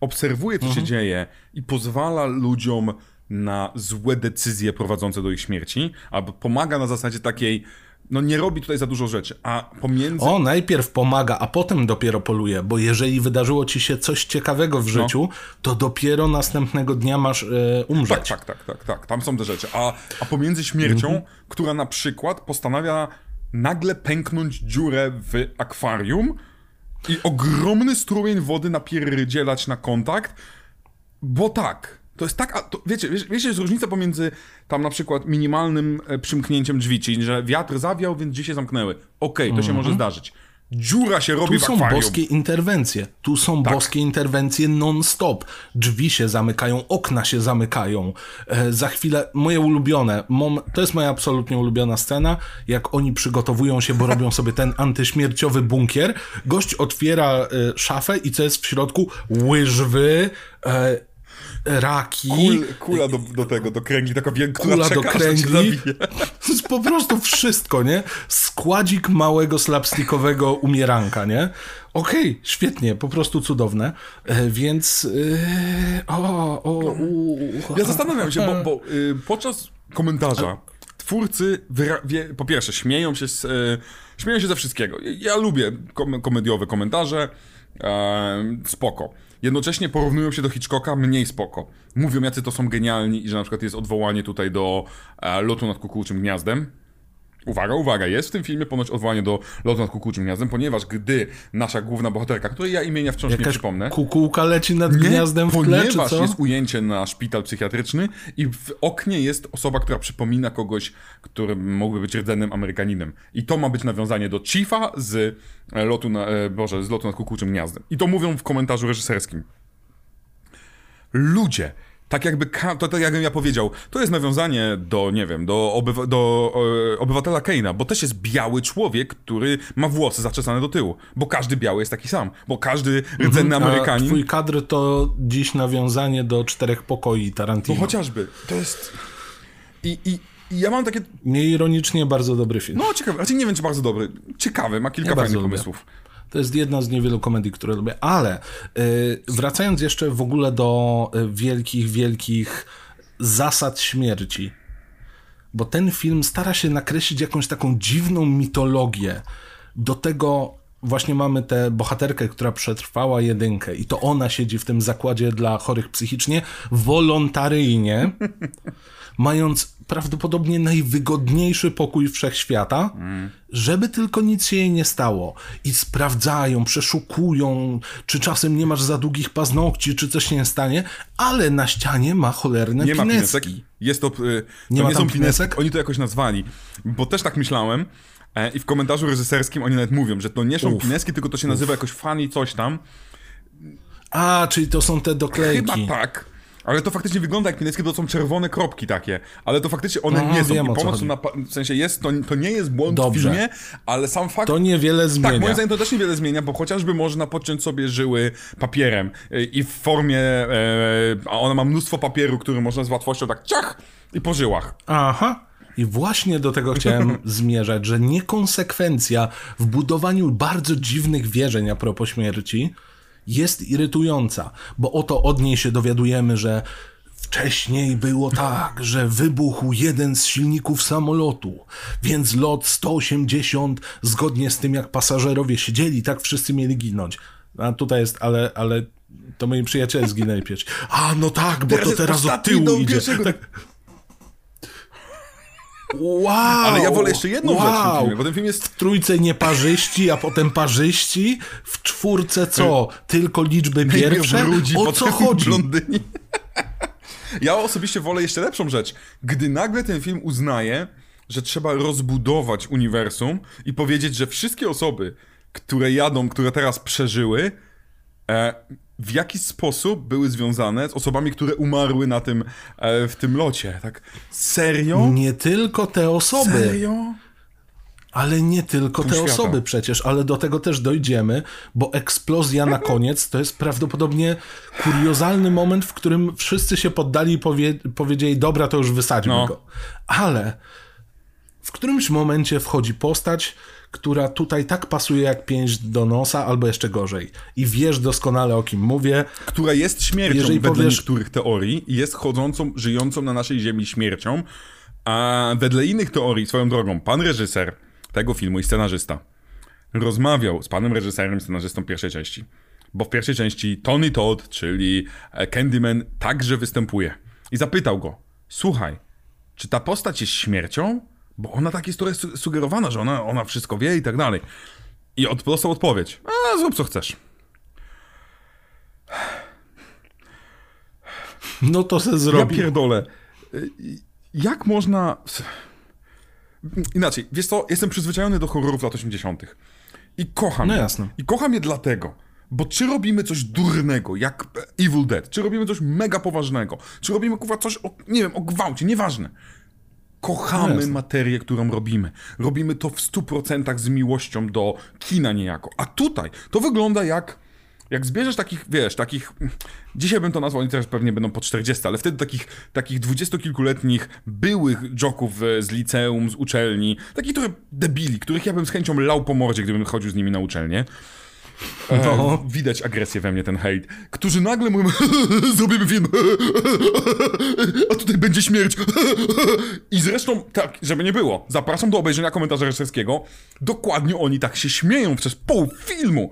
obserwuje, co się dzieje i pozwala ludziom na złe decyzje prowadzące do ich śmierci, albo pomaga na zasadzie takiej, no nie robi tutaj za dużo rzeczy, a pomiędzy... O, najpierw pomaga, a potem dopiero poluje, bo jeżeli wydarzyło ci się coś ciekawego w życiu, to dopiero następnego dnia masz e, umrzeć. Tak, tak, tak, tak, tak. Tam są te rzeczy. A, a pomiędzy śmiercią, która na przykład postanawia nagle pęknąć dziurę w akwarium i ogromny strumień wody napierdzielać na kontakt, bo tak. To jest tak, a to, wiecie, wiecie, wiecie, jest różnica pomiędzy tam na przykład minimalnym e, przymknięciem drzwi, czyli że wiatr zawiał, więc drzwi się zamknęły. Okej, to się może zdarzyć. Dziura się robi Tu są boskie interwencje. Tu są Tak. boskie interwencje non-stop. Drzwi się zamykają, okna się zamykają. E, za chwilę, moje ulubione, mom, to jest moja absolutnie ulubiona scena, jak oni przygotowują się, bo robią sobie ten antyśmierciowy bunkier. Gość otwiera e, szafę i co jest w środku? Łyżwy, e, raki. Kul, kula do, do tego, do kręgli, taka wielka, Kula do czeka, cię kręgli. To jest po prostu wszystko, nie? Składzik małego slapstickowego umieranka, nie? Okej, świetnie, po prostu cudowne. E, więc. e, o, o, u, Ja zastanawiam się, bo, bo y, podczas komentarza twórcy wie, po pierwsze śmieją się, z, y, śmieją się ze wszystkiego. Ja, lubię kom- komediowe komentarze, e, spoko. Jednocześnie porównują się do Hitchcocka, mniej spoko. Mówią, jacy to są genialni i że na przykład jest odwołanie tutaj do e, lotu nad kukułczym gniazdem. Uwaga, uwaga, jest w tym filmie ponoć odwołanie do lotu nad kukułczym gniazdem, ponieważ gdy nasza główna bohaterka, której ja imienia wciąż nie Jakaś przypomnę, kukułka leci nad gniazdem w tle, ponieważ jest ujęcie na szpital psychiatryczny i w oknie jest osoba, która przypomina kogoś, który mógłby być rdzennym Amerykaninem. I to ma być nawiązanie do Chiefa z e, lotu na, e, Boże, z lotu nad kukułczym gniazdem. I to mówią w komentarzu reżyserskim. Ludzie, tak jakby, to tak jakbym ja powiedział, to jest nawiązanie do, nie wiem, do, obywa- do e, obywatela Keina, bo też jest biały człowiek, który ma włosy zaczesane do tyłu, bo każdy biały jest taki sam, bo każdy rdzenny Mhm. A Amerykanin... twój kadr to dziś nawiązanie do czterech pokoi Tarantino. No chociażby. To jest... I, i, I ja mam takie... Nieironicznie bardzo dobry film. No ciekawe, znaczy nie wiem czy bardzo dobry. Ciekawy, ma kilka Ja fajnych lubię. To jest jedna z niewielu komedii, które lubię, ale y, wracając jeszcze w ogóle do y, wielkich, wielkich zasad śmierci, bo ten film stara się nakreślić jakąś taką dziwną mitologię. Do tego właśnie mamy tę bohaterkę, która przetrwała jedynkę i to ona siedzi w tym zakładzie dla chorych psychicznie wolontaryjnie, mając prawdopodobnie najwygodniejszy pokój wszechświata, żeby tylko nic się jej nie stało. I sprawdzają, przeszukują, czy czasem nie masz za długich paznokci, czy coś się nie stanie, ale na ścianie ma cholerne Nie ma pineski. pinesek. Jest to... y, To Nie nie, ma są pinesek. pinesek? Oni to jakoś nazwali. Bo też tak myślałem. E, I w komentarzu reżyserskim oni nawet mówią, że to nie są Uf. pineski, tylko to się nazywa jakoś funny coś tam. A, czyli to są te doklejki. Chyba tak. Ale to faktycznie wygląda jak pineski, bo to są czerwone kropki takie. Ale to faktycznie one No, nie są. wiem, I pomoc na, w sensie jest, to, to nie jest błąd Dobrze. w filmie, ale sam fakt... To niewiele zmienia. Tak, moim zdaniem to też niewiele zmienia, bo chociażby można podciąć sobie żyły papierem y, i w formie, e, a ona ma mnóstwo papieru, który można z łatwością tak ciach i po żyłach. Aha. I właśnie do tego chciałem zmierzać, że niekonsekwencja w budowaniu bardzo dziwnych wierzeń a propos śmierci jest irytująca, bo oto od niej się dowiadujemy, że wcześniej było tak, że wybuchł jeden z silników samolotu, więc lot 180, zgodnie z tym jak pasażerowie siedzieli, tak wszyscy mieli ginąć. A tutaj jest, ale, ale to moi przyjaciele zginęli pierwsi. A, no tak, bo Teraz to teraz od tyłu idzie. Tak. Wow! Ale ja wolę jeszcze jedną rzecz w tym wow. filmie, bo ten film jest... W trójce nieparzyści, a potem parzyści. W czwórce co? Tylko liczby pierwsze? Brudzi, o co chodzi? Blondyni. Ja osobiście wolę jeszcze lepszą rzecz. Gdy nagle ten film uznaje, że trzeba rozbudować uniwersum i powiedzieć, że wszystkie osoby, które jadą, które teraz przeżyły, e, w jaki sposób były związane z osobami, które umarły na tym, e, w tym locie. Tak serio? Nie tylko te osoby. Serio? Ale nie tylko te świata. osoby przecież, ale do tego też dojdziemy, bo eksplozja na koniec to jest prawdopodobnie kuriozalny moment, w którym wszyscy się poddali i powie, powiedzieli, dobra, to już wysadźmy No. go. Ale w którymś momencie wchodzi postać, która tutaj tak pasuje jak pięść do nosa, albo jeszcze gorzej. I wiesz doskonale o kim mówię. która jest śmiercią Jeżeli wedle powiesz- niektórych teorii jest chodzącą, żyjącą na naszej ziemi śmiercią, a wedle innych teorii, swoją drogą, pan reżyser tego filmu i scenarzysta rozmawiał z panem reżyserem i scenarzystą pierwszej części. Bo w pierwszej części Tony Todd, czyli e, Candyman, także występuje. I zapytał go, słuchaj, czy ta postać jest śmiercią? Bo ona tak jest trochę su- sugerowana, że ona, ona wszystko wie i tak dalej. I od, dostał odpowiedź, a zrób co chcesz. No to se Ja zrobi. pierdolę. Y, Jak można... Inaczej, wiesz co, jestem przyzwyczajony do horrorów lat 80. I kocham No je. jasne. I kocham je dlatego, bo czy robimy coś durnego, jak Evil Dead, czy robimy coś mega poważnego, czy robimy kurwa coś o, nie wiem, o gwałcie, nieważne. Kochamy jasne. materię, którą robimy. Robimy to w 100% z miłością do kina niejako. A tutaj to wygląda jak jak zbierzesz takich, wiesz, takich, dzisiaj bym to nazwał, oni teraz pewnie będą po 40, ale wtedy takich, takich dwudziestokilkuletnich byłych joków e, z liceum, z uczelni, takich trochę debili, których ja bym z chęcią lał po mordzie, gdybym chodził z nimi na uczelnię. E, No. Widać agresję we mnie, ten hejt. Którzy nagle mówią, zrobimy film, a tutaj będzie śmierć. I zresztą, tak, żeby nie było, zapraszam do obejrzenia komentarza reżyserskiego. Dokładnie oni tak się śmieją przez pół filmu.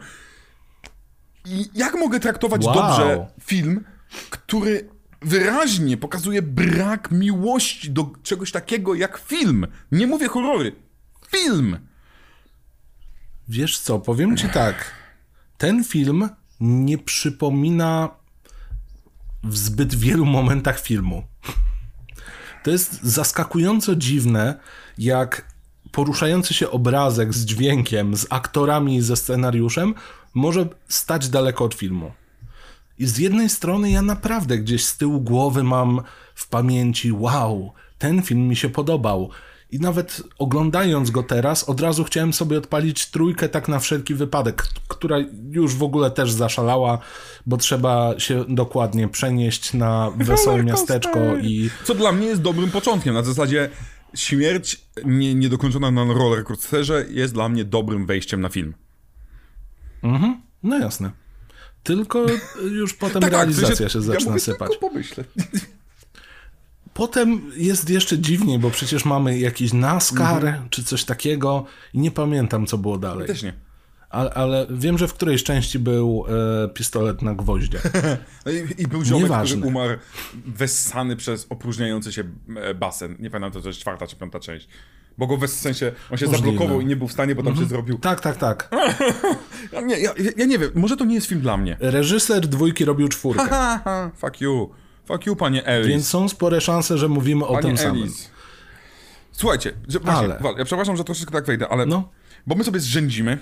I jak mogę traktować Wow. dobrze film, który wyraźnie pokazuje brak miłości do czegoś takiego jak film? Nie mówię horrory. Film! Wiesz co, powiem ci tak. Ten film nie przypomina w zbyt wielu momentach filmu. To jest zaskakująco dziwne, jak poruszający się obrazek z dźwiękiem, z aktorami ze scenariuszem może stać daleko od filmu. I z jednej strony ja naprawdę gdzieś z tyłu głowy mam w pamięci, wow, ten film mi się podobał. I nawet oglądając go teraz, od razu chciałem sobie odpalić trójkę tak na wszelki wypadek, która już w ogóle też zaszalała, bo trzeba się dokładnie przenieść na wesołe miasteczko i Co dla mnie jest dobrym początkiem. Na zasadzie śmierć nie, niedokończona na roller coasterze jest dla mnie dobrym wejściem na film. no jasne. Tylko już potem Tak, tak, realizacja sensie- się zaczyna ja mówię, sypać. Tylko pomyślę. Potem jest jeszcze dziwniej, bo przecież mamy jakiś NASCAR czy coś takiego i nie pamiętam, co było dalej. Też nie. Ale, ale wiem, że w którejś części był e, pistolet na gwoździe. No I, I był ziomek, Nieważne. który umarł wessany przez opróżniający się e, basen. Nie pamiętam, to, jest czwarta czy piąta część. Bo go w sensie, on się Możliwe. zablokował i nie był w stanie, bo tam się zrobił... Tak, tak, tak. Ja, nie, ja, ja nie wiem, może to nie jest film dla mnie. Reżyser dwójki robił czwórkę, Ha, ha, fuck you. Fuck you, panie Ellis. więc są spore szanse, że mówimy o Panie tym samym. Ellis. Słuchajcie, że, właśnie, Ale. Wal, ja przepraszam, że troszeczkę tak wejdę, ale... No. Bo my sobie zrzędzimy.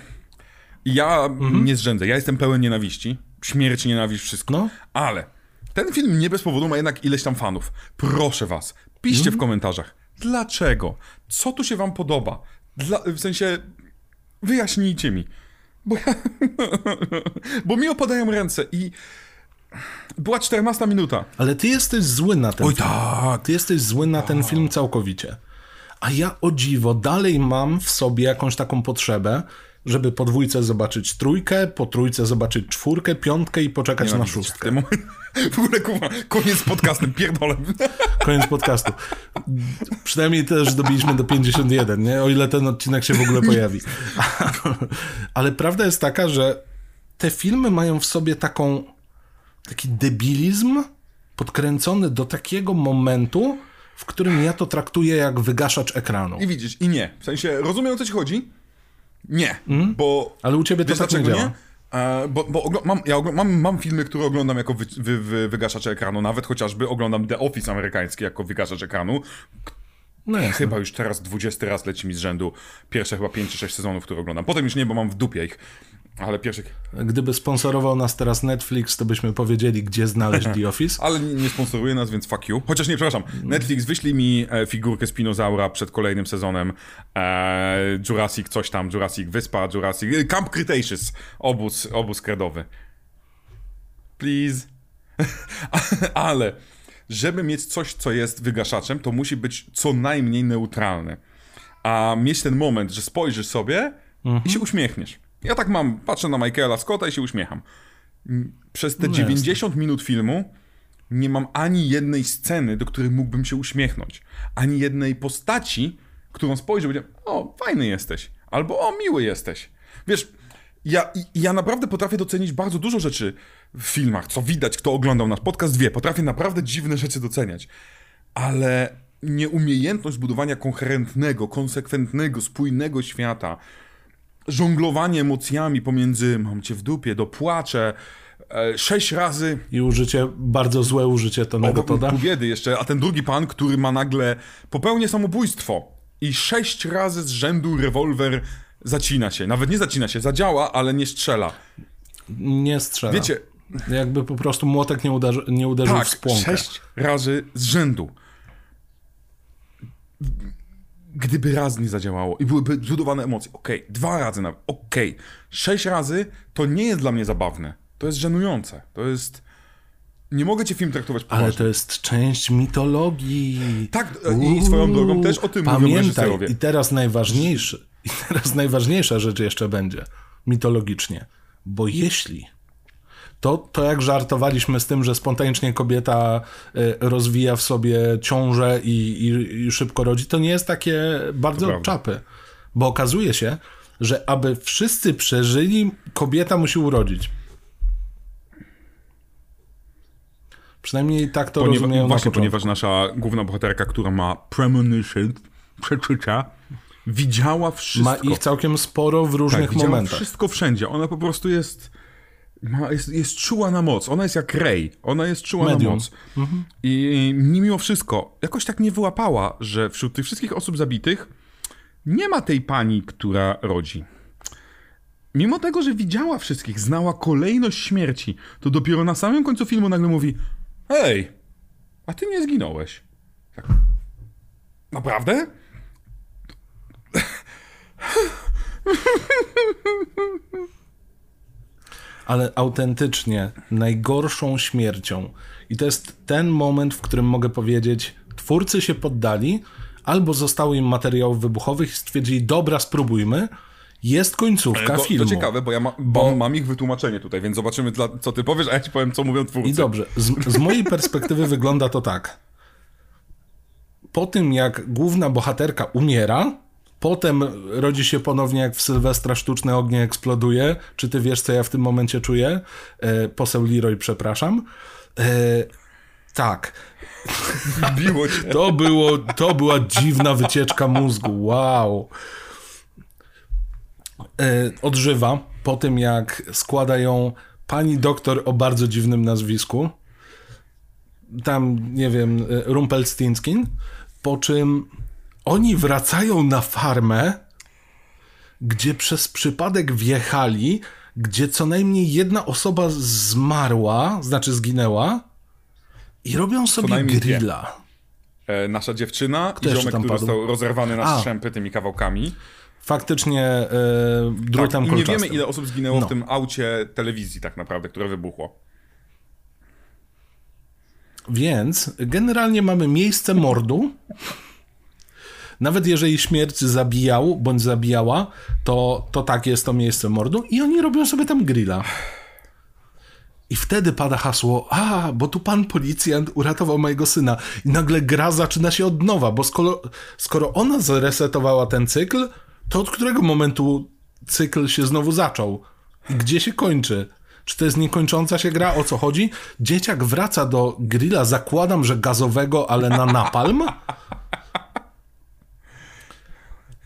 Ja Mhm. nie zrzędzę. Ja jestem pełen nienawiści. Śmierć, nienawiść, wszystko. No. Ale ten film nie bez powodu ma jednak ileś tam fanów. Proszę was, piszcie Mhm. w komentarzach. Dlaczego? Co tu się wam podoba? Dla, w sensie, wyjaśnijcie mi. Bo ja... Bo mi opadają ręce i... Była 14 minuta. Ale ty jesteś zły na ten Oj film. tak. Ty jesteś zły na ten film całkowicie. A ja o dziwo dalej mam w sobie jakąś taką potrzebę, żeby po dwójce zobaczyć trójkę, po trójce zobaczyć czwórkę, piątkę i poczekać na szóstkę. W ogóle, kurwa, koniec z podcastem, pierdolę. Koniec podcastu. Przynajmniej też dobiliśmy do 51, nie? O ile ten odcinek się w ogóle pojawi. Ale prawda jest taka, że te filmy mają w sobie taką taki debilizm podkręcony do takiego momentu, w którym ja to traktuję jak wygaszacz ekranu. I widzisz, i nie. W sensie, rozumiem o co ci chodzi? Nie, bo... Ale u ciebie to tak nie dlaczego działa. nie? E, bo bo mam, ja mam, mam filmy, które oglądam jako wy, wy, wy, wygaszacz ekranu, nawet chociażby oglądam The Office amerykański jako wygaszacz ekranu. No. Chyba już teraz 20 raz leci mi z rzędu pierwsze chyba 5 czy 6 sezonów, które oglądam. Potem już nie, bo mam w dupie ich. Ale pierwszych... Gdyby sponsorował nas teraz Netflix, to byśmy powiedzieli, gdzie znaleźć The Office. Ale nie, sponsoruje nas, więc fuck you. Chociaż nie, przepraszam. Netflix, wyślij mi e, figurkę Spinozaura przed kolejnym sezonem. E, Jurassic coś tam, Jurassic Wyspa, Jurassic... e, Camp Cretaceous. Obóz, obóz kredowy. Please. Ale żeby mieć coś, co jest wygaszaczem, to musi być co najmniej neutralne. A mieć ten moment, że spojrzysz sobie i się uśmiechniesz. Ja tak mam, patrzę na Michaela Scotta i się uśmiecham. Przez te No 90 minut filmu nie mam ani jednej sceny, do której mógłbym się uśmiechnąć. Ani jednej postaci, którą spojrzę i powiedziałem, o, fajny jesteś. Albo o, miły jesteś. Wiesz, ja, ja naprawdę potrafię docenić bardzo dużo rzeczy w filmach, co widać, kto oglądał nasz podcast wie. Potrafię naprawdę dziwne rzeczy doceniać. Ale nieumiejętność budowania koherentnego, konsekwentnego, spójnego świata, żonglowanie emocjami pomiędzy mam cię w dupie, do płacze, E, sześć razy I użycie, bardzo złe użycie Tonego Toda. biedy jeszcze, a ten drugi pan, który ma nagle popełnię samobójstwo i sześć razy z rzędu rewolwer zacina się. Nawet nie zacina się, zadziała, ale nie strzela. Nie strzela. Wiecie, Jakby po prostu młotek nie, uderzy, nie uderzył tak, w spłonkę. sześć razy z rzędu. Gdyby raz nie zadziałało i byłyby zbudowane emocje, okej, dwa razy nawet, okej, sześć razy to nie jest dla mnie zabawne. To jest żenujące. To jest... Nie mogę cię film traktować poważnie. Ale to jest część mitologii. Tak, i swoją drogą też o tym mówią Pamiętaj, reżyserowie. i teraz najważniejszy, i teraz najważniejsza rzecz jeszcze będzie, mitologicznie. Bo jeśli to, to jak żartowaliśmy z tym, że spontanicznie kobieta y, rozwija w sobie ciążę i, i, i szybko rodzi, to nie jest takie bardzo czapy. Bo okazuje się, że aby wszyscy przeżyli, kobieta musi urodzić. Przynajmniej tak to Ponieważ, rozumieją na właśnie, początku. ponieważ nasza główna bohaterka, która ma premonition, przeczucia, widziała wszystko. Ma ich całkiem sporo w różnych tak, momentach. wszystko wszędzie. Ona po prostu jest, ma, jest, jest czuła na moc. Ona jest jak Rey. Ona jest czuła Medium. na moc. I mimo wszystko, jakoś tak nie wyłapała, że wśród tych wszystkich osób zabitych nie ma tej pani, która rodzi. Mimo tego, że widziała wszystkich, znała kolejność śmierci, to dopiero na samym końcu filmu nagle mówi Hej, a ty nie zginąłeś. Tak. Naprawdę? ale autentycznie najgorszą śmiercią. I to jest ten moment, w którym mogę powiedzieć, twórcy się poddali, albo zostało im materiałów wybuchowych i stwierdzili, dobra, spróbujmy. Jest końcówka To, filmu. to ciekawe, bo ja ma, bo mam ich wytłumaczenie tutaj, więc zobaczymy, dla, co ty powiesz, a ja ci powiem, co mówią twórcy. I dobrze, z, z mojej perspektywy wygląda to tak. Po tym, jak główna bohaterka umiera, potem rodzi się ponownie, jak w Sylwestra sztuczne ognie eksploduje. Czy ty wiesz, co ja w tym momencie czuję? E, poseł Leroy, przepraszam. E, tak. Biło cię. To, było, to była dziwna wycieczka mózgu. Wow. E, odżywa po tym, jak składa ją pani doktor o bardzo dziwnym nazwisku. Tam, nie wiem, e, Rumpelstinskin. Po czym oni wracają na farmę, gdzie przez przypadek wjechali, gdzie co najmniej jedna osoba zmarła, znaczy zginęła, i robią sobie grilla. E, nasza dziewczyna i jeszcze ziomek, który padł? został rozerwany na strzępy tymi kawałkami. Faktycznie e, Tak, drutem I nie wiemy, ile osób zginęło No. w tym aucie telewizji tak naprawdę, które wybuchło. Więc generalnie mamy miejsce mordu. Nawet jeżeli śmierć zabijał bądź zabijała, to, to tak jest to miejsce mordu i oni robią sobie tam grilla. I wtedy pada hasło, a, bo tu pan policjant uratował mojego syna. I nagle gra zaczyna się od nowa, bo skoro, skoro ona zresetowała ten cykl, to od którego momentu cykl się znowu zaczął? I gdzie się kończy? Czy to jest niekończąca się gra? O co chodzi? Dzieciak wraca do grilla, zakładam, że gazowego, ale na napalm.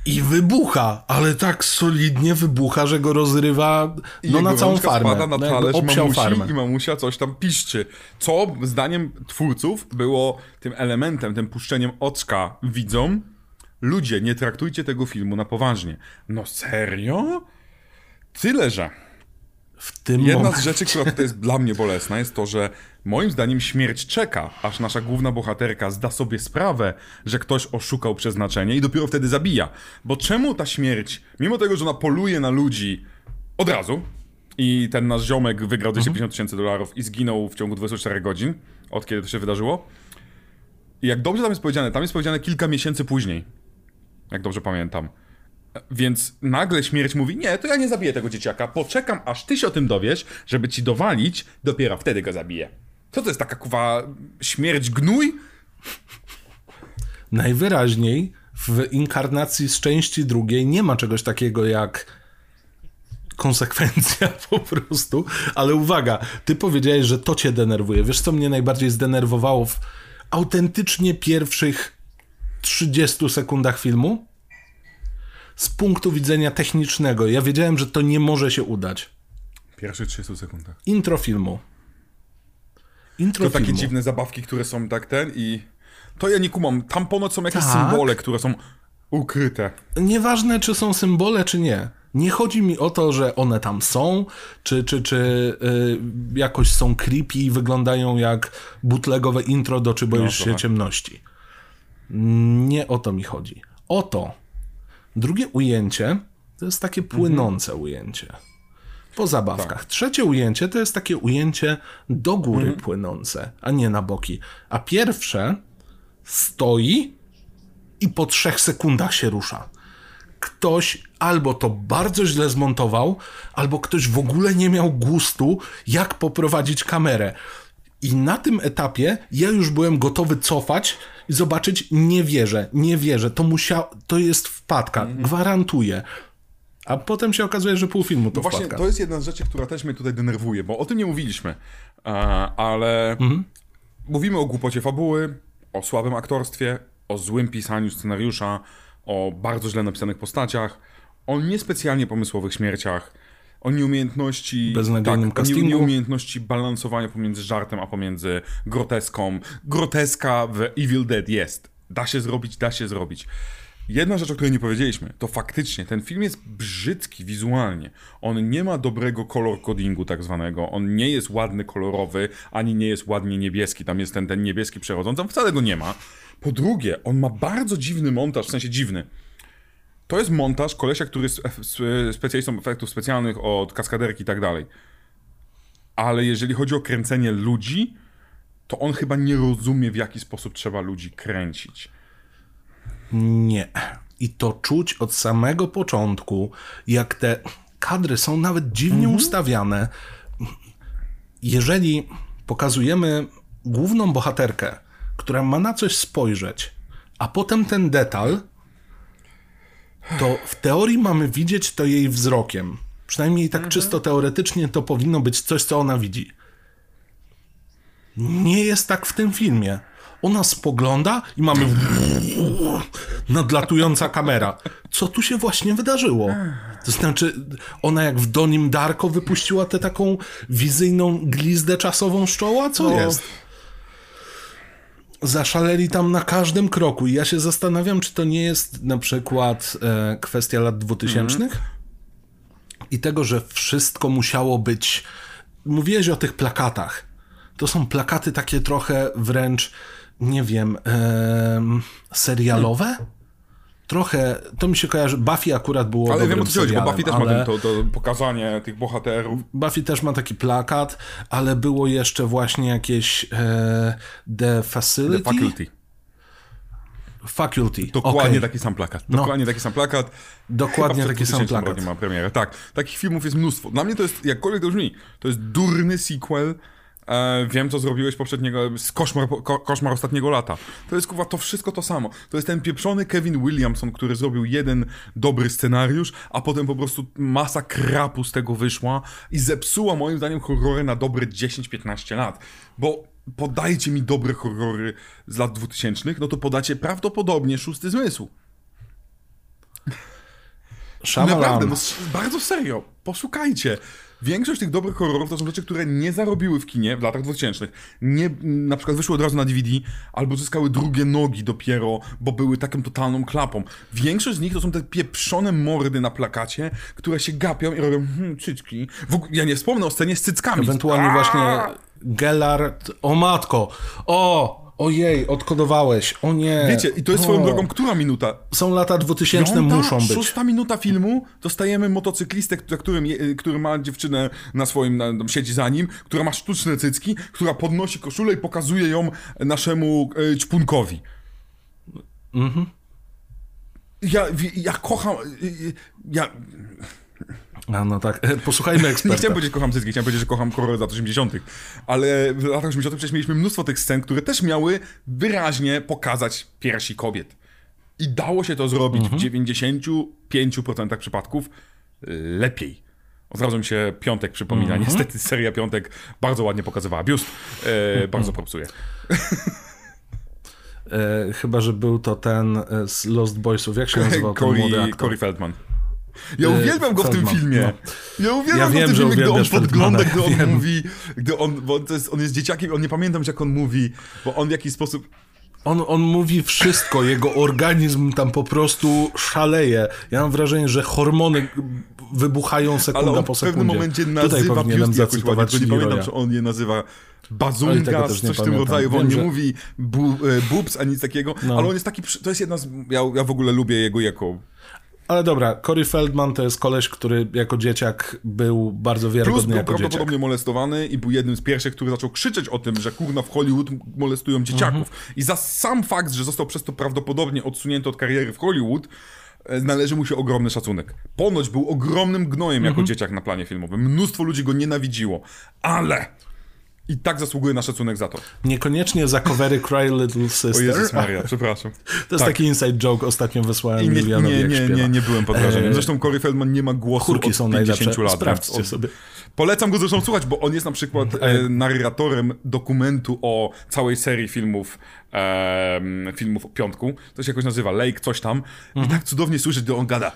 I wybucha, ale tak solidnie wybucha, że go rozrywa no, na całą farmę. spada na No, talerz obsiał mamusi farmę. i mamusia coś tam piszczy. Co zdaniem twórców było tym elementem, tym puszczeniem oczka widzom. Ludzie, nie traktujcie tego filmu na poważnie. No serio? Tyle, że W tym Jedna momencie. z rzeczy, która tutaj jest dla mnie bolesna, jest to, że moim zdaniem śmierć czeka, aż nasza główna bohaterka zda sobie sprawę, że ktoś oszukał przeznaczenie i dopiero wtedy zabija. Bo czemu ta śmierć, mimo tego, że ona poluje na ludzi od razu i ten nasz ziomek wygrał 250 tysięcy dolarów i zginął w ciągu 24 godzin, od kiedy to się wydarzyło, i jak dobrze tam jest powiedziane, tam jest powiedziane kilka miesięcy później, jak dobrze pamiętam. Więc nagle śmierć mówi, nie, to ja nie zabiję tego dzieciaka, poczekam aż ty się o tym dowiesz, żeby ci dowalić, dopiero wtedy go zabiję. Co to jest taka kuwa śmierć gnój? Najwyraźniej w inkarnacji z części drugiej nie ma czegoś takiego jak konsekwencja po prostu. Ale uwaga, ty powiedziałeś, że to cię denerwuje. Wiesz, co mnie najbardziej zdenerwowało w autentycznie pierwszych 30 sekundach filmu? Z punktu widzenia technicznego. Ja wiedziałem, że to nie może się udać. Pierwszych 30 sekundach. Intro filmu. Intro To takie filmu. dziwne zabawki, które są tak ten i... To ja nie kumam. Tam ponoć są jakieś Tak. symbole, które są ukryte. Nieważne, czy są symbole, czy nie. Nie chodzi mi o to, że one tam są, czy, czy, czy y, jakoś są creepy i wyglądają jak bootlegowe intro do Czy boisz się trochę. ciemności. Nie o to mi chodzi. O to. Drugie ujęcie to jest takie płynące ujęcie. Po zabawkach. Trzecie ujęcie to jest takie ujęcie do góry płynące, a nie na boki. A pierwsze stoi i po trzech sekundach się rusza. Ktoś albo to bardzo źle zmontował, albo ktoś w ogóle nie miał gustu, jak poprowadzić kamerę. I na tym etapie ja już byłem gotowy cofać i zobaczyć, nie wierzę, nie wierzę, to musiał, to jest wpadka, gwarantuję. A potem się okazuje, że pół filmu to No Właśnie, wpadka. to jest jedna z rzeczy, która też mnie tutaj denerwuje, bo o tym nie mówiliśmy, ale mówimy o głupocie fabuły, o słabym aktorstwie, o złym pisaniu scenariusza, o bardzo źle napisanych postaciach, o niespecjalnie pomysłowych śmierciach, o nieumiejętności... Beznadziejnym tak, castingu. nieumiejętności balansowania pomiędzy żartem, a pomiędzy groteską. Groteska w Evil Dead jest. Da się zrobić, da się zrobić. Jedna rzecz, o której nie powiedzieliśmy, to faktycznie ten film jest brzydki wizualnie. On nie ma dobrego kolor codingu tak zwanego. On nie jest ładny kolorowy, ani nie jest ładnie niebieski. Tam jest ten, ten niebieski przechodzący, tam wcale go nie ma. Po drugie, on ma bardzo dziwny montaż, w sensie dziwny. To jest montaż kolesia, który jest specjalistą efektów specjalnych od kaskaderki i tak dalej. Ale jeżeli chodzi o kręcenie ludzi, to on chyba nie rozumie, w jaki sposób trzeba ludzi kręcić. Nie. I to czuć od samego początku, jak te kadry są nawet dziwnie ustawiane. Jeżeli pokazujemy główną bohaterkę, która ma na coś spojrzeć, a potem ten detal, to w teorii mamy widzieć to jej wzrokiem. Przynajmniej tak czysto teoretycznie to powinno być coś, co ona widzi. Nie jest tak w tym filmie. Ona spogląda i mamy nadlatująca kamera. Co tu się właśnie wydarzyło? To znaczy, ona jak w Donim Darko wypuściła tę taką wizyjną glizdę czasową z czoła? Co No. jest? Zaszaleli tam na każdym kroku i ja się zastanawiam, czy to nie jest na przykład e, kwestia lat 2000 i tego, że wszystko musiało być. Mówiłeś o tych plakatach. To są plakaty takie trochę wręcz, nie wiem, em, serialowe? Trochę, to mi się kojarzy, Buffy akurat było Ale wiem o co chodzi, bo Buffy też ale ma ten, to, to pokazanie tych bohaterów. Buffy też ma taki plakat, ale było jeszcze właśnie jakieś e, The Facility? The Faculty. Faculty. Dokładnie Okej. taki sam plakat. No. Dokładnie taki sam plakat. Dokładnie taki sam 2000 plakat. ma premierę. Tak, takich filmów jest mnóstwo. Dla mnie to jest, jakkolwiek to brzmi, to jest durny sequel. E, wiem, co zrobiłeś poprzedniego, z koszmar, ko, koszmar ostatniego lata. To jest kurwa to wszystko to samo. To jest ten pieprzony Kevin Williamson, który zrobił jeden dobry scenariusz, a potem po prostu masa krapu z tego wyszła i zepsuła moim zdaniem horrory na dobre 10-15 lat. Bo podajcie mi dobre horrory z lat 2000, no to podacie prawdopodobnie szósty zmysł. Shyamalan. Naprawdę, no, bardzo serio, poszukajcie. Większość tych dobrych horrorów to są rzeczy, które nie zarobiły w kinie w latach 2000. Nie, na przykład wyszły od razu na DVD, albo zyskały drugie nogi dopiero, bo były taką totalną klapą. Większość z nich to są te pieprzone mordy na plakacie, które się gapią i robią hmm, cycki. Ogóle, ja nie wspomnę o scenie z cyckami. Ewentualnie Aaaa! właśnie Gellard. O matko! O! Ojej, odkodowałeś. O nie. Wiecie, i to jest o. swoją drogą, która minuta? Są lata 2000, Piąta, muszą być. Szósta minuta filmu, dostajemy motocyklistę, który, którym, je- który ma dziewczynę na swoim, na, tam siedzi za nim, która ma sztuczne cycki, która podnosi koszulę i pokazuje ją naszemu e, ćpunkowi. Ja, wi- ja kocham... e, Ja A no tak, e, posłuchajmy nie eksperta. chciałem powiedzieć, że kocham cycki, chciałem powiedzieć, że kocham horror z lat 80., ale w latach 80. przecież mieliśmy mnóstwo tych scen, które też miały wyraźnie pokazać piersi kobiet. I dało się to zrobić w 95% przypadków y, lepiej. Od razu mi się Piątek przypomina. Niestety seria Piątek bardzo ładnie pokazywała biust. E, bardzo propsuje. E, chyba, że był to ten e, z Lost Boysów. Jak się nazywał ten młody aktor? Corey Feldman. Ja E, uwielbiam go w tym filmie. Ja uwielbiam Ja go wiem, w tym filmie, gdy on podgląda, Feldmana, gdy on wiem. mówi, gdy on, bo to jest, on jest dzieciakiem, on nie pamiętam jak on mówi, bo on w jakiś sposób, On, on mówi wszystko, jego organizm tam po prostu szaleje. Ja mam wrażenie, że hormony wybuchają ale sekunda on po w sekundzie. pewnym momencie nazywa pióstki jakoś ładnie, nie pamiętam, czy on je nazywa nie coś w tym pamiętam. rodzaju, bo on nie że- mówi bu, e, boobs ani nic takiego, No. ale on jest taki, to jest jedna z, ja, ja w ogóle lubię jego jako Ale dobra, Corey Feldman to jest koleś, który jako dzieciak był bardzo Plus wiarygodny był jako dzieciak. prawdopodobnie molestowany i był jednym z pierwszych, który zaczął krzyczeć o tym, że kurna w Hollywood molestują dzieciaków. Mhm. I za sam fakt, że został przez to prawdopodobnie odsunięty od kariery w Hollywood, e, należy mu się ogromny szacunek. Ponoć był ogromnym gnojem Mhm. jako dzieciak na planie filmowym. Mnóstwo ludzi go nienawidziło, ale i tak zasługuje na szacunek za to. Niekoniecznie za covery Cry Little O Sister. Jezus Maria, przepraszam. To jest Tak. taki inside joke, ostatnio wysłałem I nie, Julianowi, nie, nie, nie, nie byłem pod wrażeniem. E, Zresztą Corey Feldman nie ma głosu Chórki od są 50 najlepsze. lat. Sprawdźcie sobie. Polecam go zresztą słuchać, bo on jest na przykład e, narratorem dokumentu o całej serii filmów em, filmów o piątku. To się jakoś nazywa Lake, coś tam. Mhm. I tak cudownie słyszeć, gdy on gada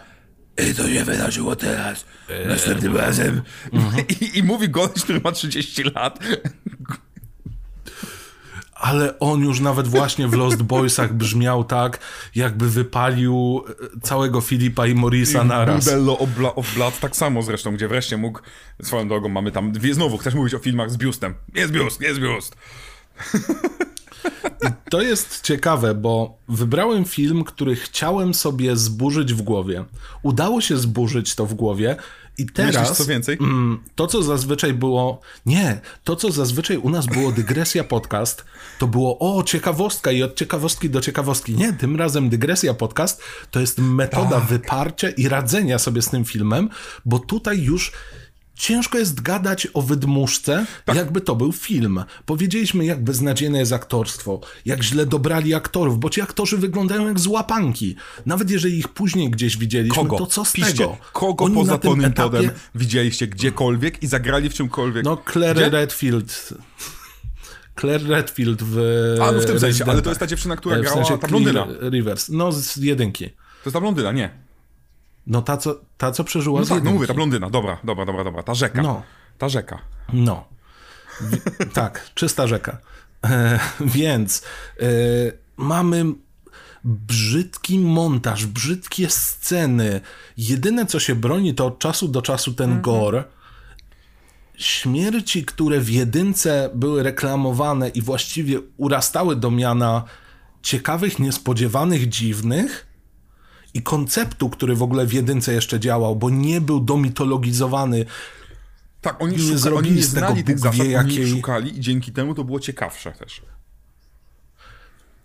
i to się wydarzyło teraz, następnym razem. Mhm. I, I mówi gość, który ma 30 lat. Ale on już nawet właśnie w Lost Boysach brzmiał tak, jakby wypalił e, całego Filipa i Morisa naraz. Budello Obla- of Blood tak samo zresztą, gdzie wreszcie mógł, swoją drogą mamy tam, dwie, znowu chcesz mówić o filmach z biustem. Jest biust, jest biust. To jest ciekawe, bo wybrałem film, który chciałem sobie zburzyć w głowie. Udało się zburzyć to w głowie i teraz... Myślisz co więcej? Mm, To, co zazwyczaj było. Nie, to, co zazwyczaj u nas było dygresja podcast, to było o, ciekawostka i od ciekawostki do ciekawostki. Nie, tym razem dygresja podcast to jest metoda Tak. wyparcia i radzenia sobie z tym filmem, bo tutaj już. Ciężko jest gadać o wydmuszce, Tak. jakby to był film. Powiedzieliśmy, jak beznadziejne jest aktorstwo, jak źle dobrali aktorów, bo ci aktorzy wyglądają jak złapanki. Nawet jeżeli ich później gdzieś widzieliśmy, Kogo? to co z Piszcie, tego? Kogo Oni poza Tonym etapie- Toddem widzieliście gdziekolwiek i zagrali w czymkolwiek? no, Claire Gdzie? Redfield. Claire Redfield w. A, no w tym sensie, ale to jest ta dziewczyna, która w grała sensie ta blondyna. Rivers. No, z jedynki. To jest ta blondyna, nie. No, ta, co, ta, co przeżyła No z tak, no mówię, ta blondyna, dobra, dobra, dobra, dobra, ta rzeka. No. Ta rzeka. No. Wi- tak, czysta rzeka. E, więc e, mamy brzydki montaż, brzydkie sceny. Jedyne, co się broni, to od czasu do czasu ten gore. Śmierci, które w jedynce były reklamowane i właściwie urastały do miana ciekawych, niespodziewanych, dziwnych i konceptu, który w ogóle w jedynce jeszcze działał, bo nie był domitologizowany. Tak, oni, Nie szuka, zrobili oni nie znali tych zasad, wie oni jakiej- szukali i dzięki temu to było ciekawsze też.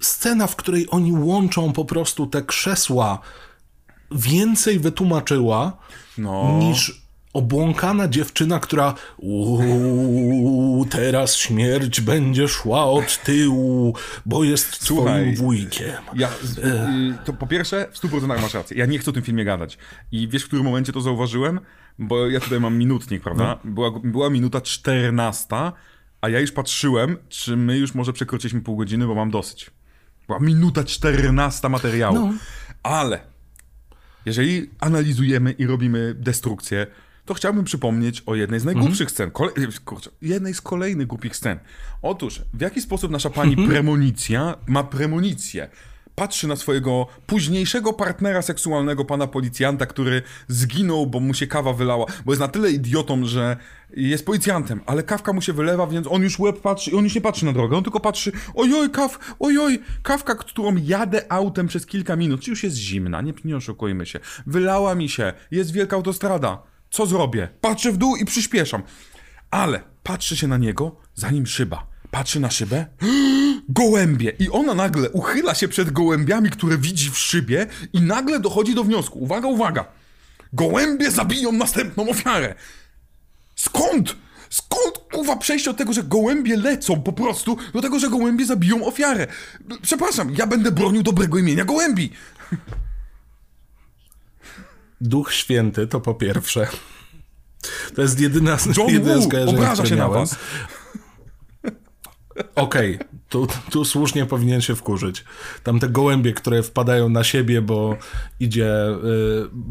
scena, w której oni łączą po prostu te krzesła, więcej wytłumaczyła No. niż obłąkana dziewczyna, która "Uuu, teraz śmierć będzie szła od tyłu, bo jest Słuchaj, twoim wujkiem. Ja, y, to po pierwsze, w 100% masz rację. Ja nie chcę o tym filmie gadać. I wiesz, w którym momencie to zauważyłem? Bo ja tutaj mam minutnik, prawda? No. Była, była minuta 14, a ja już patrzyłem, czy my już może przekroczyliśmy pół godziny, bo mam dosyć. Była minuta 14 materiału. No. Ale jeżeli analizujemy i robimy destrukcję, to chciałbym przypomnieć o jednej z najgłupszych scen. Kole... Kurczę, jednej z kolejnych głupich scen. Otóż, w jaki sposób nasza pani premonicja ma premonicję? Patrzy na swojego późniejszego partnera seksualnego, pana policjanta, który zginął, bo mu się kawa wylała, bo jest na tyle idiotą, że jest policjantem, ale kawka mu się wylewa, więc on już łeb patrzy, on już nie patrzy na drogę, on tylko patrzy, ojoj, kaw, ojoj, kawka, którą jadę autem przez kilka minut, czy już jest zimna, nie, nie oszukujmy się, wylała mi się, jest wielka autostrada, co zrobię? Patrzę w dół i przyspieszam. Ale patrzy się na niego, zanim szyba. Patrzy na szybę. Gołębie! I ona nagle uchyla się przed gołębiami, które widzi w szybie, i nagle dochodzi do wniosku. Uwaga, uwaga! Gołębie zabiją następną ofiarę! Skąd? Skąd kuwa przejście od tego, że gołębie lecą po prostu, do tego, że gołębie zabiją ofiarę? Przepraszam, ja będę bronił dobrego imienia gołębi. Duch Święty to po pierwsze. To jest jedyna, John jedyne Woo skojarzenie, obraża się na miałem. was. Okej, tu, tu słusznie powinien się wkurzyć. Tam te gołębie, które wpadają na siebie, bo idzie y,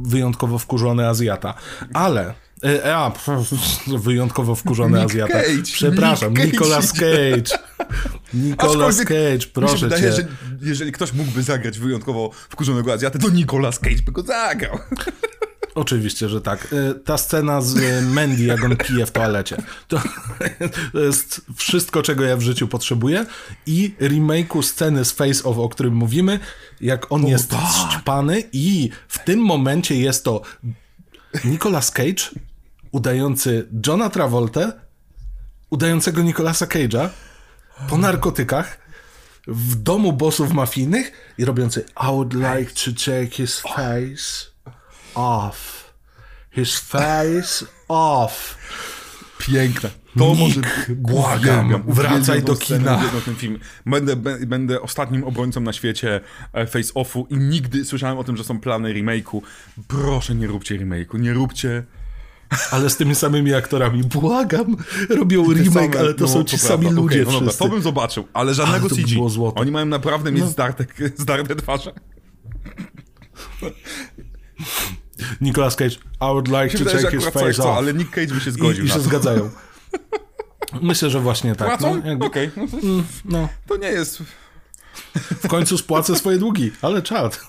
wyjątkowo wkurzony Azjata. Ale... Y, a, pff, wyjątkowo wkurzony Nick Azjata. Cage, Przepraszam, Nick Cage Nicolas Cage. Nicolas Cage, Mi się proszę wydaje, cię. że jeżeli ktoś mógłby zagrać wyjątkowo wkurzonego Azjatę, to Nicolas Cage by go zagrał. Oczywiście, że tak. Y, Ta scena z y, Mandy, jak on pije w toalecie, to, jest wszystko, czego ja w życiu potrzebuję i remake'u sceny z Face Off, o którym mówimy, jak on jest tak. i w tym momencie jest to Nicolas Cage udający Johna Travolta, udającego Nicolasa Cage'a po narkotykach w domu bossów mafijnych i robiący I would like to take his face off. His face off. Piękne. To Nick, może... błagam, Uwielbiam, wracaj do kina. ten film. Będę, bę- będę ostatnim obrońcą na świecie e, face-offu i nigdy słyszałem o tym, że są plany remake'u. Proszę, nie róbcie remake'u, nie róbcie... Ale z tymi samymi aktorami. Błagam. Robią remake, same- ale to no, są ci prawda. sami Okej, ludzie no dobra. To bym zobaczył, ale żadnego Ale to by CG. było złoto. Oni mają naprawdę mieć zdarte, zdarte twarze. Nicolas Cage, I would like to take his face co, off. ale Nick Cage by się I, zgodził I na się to. zgadzają. Myślę, że właśnie tak. Płacą? No, jakby, Okej, no to, no. to nie jest... W końcu spłacę swoje długi, ale czad.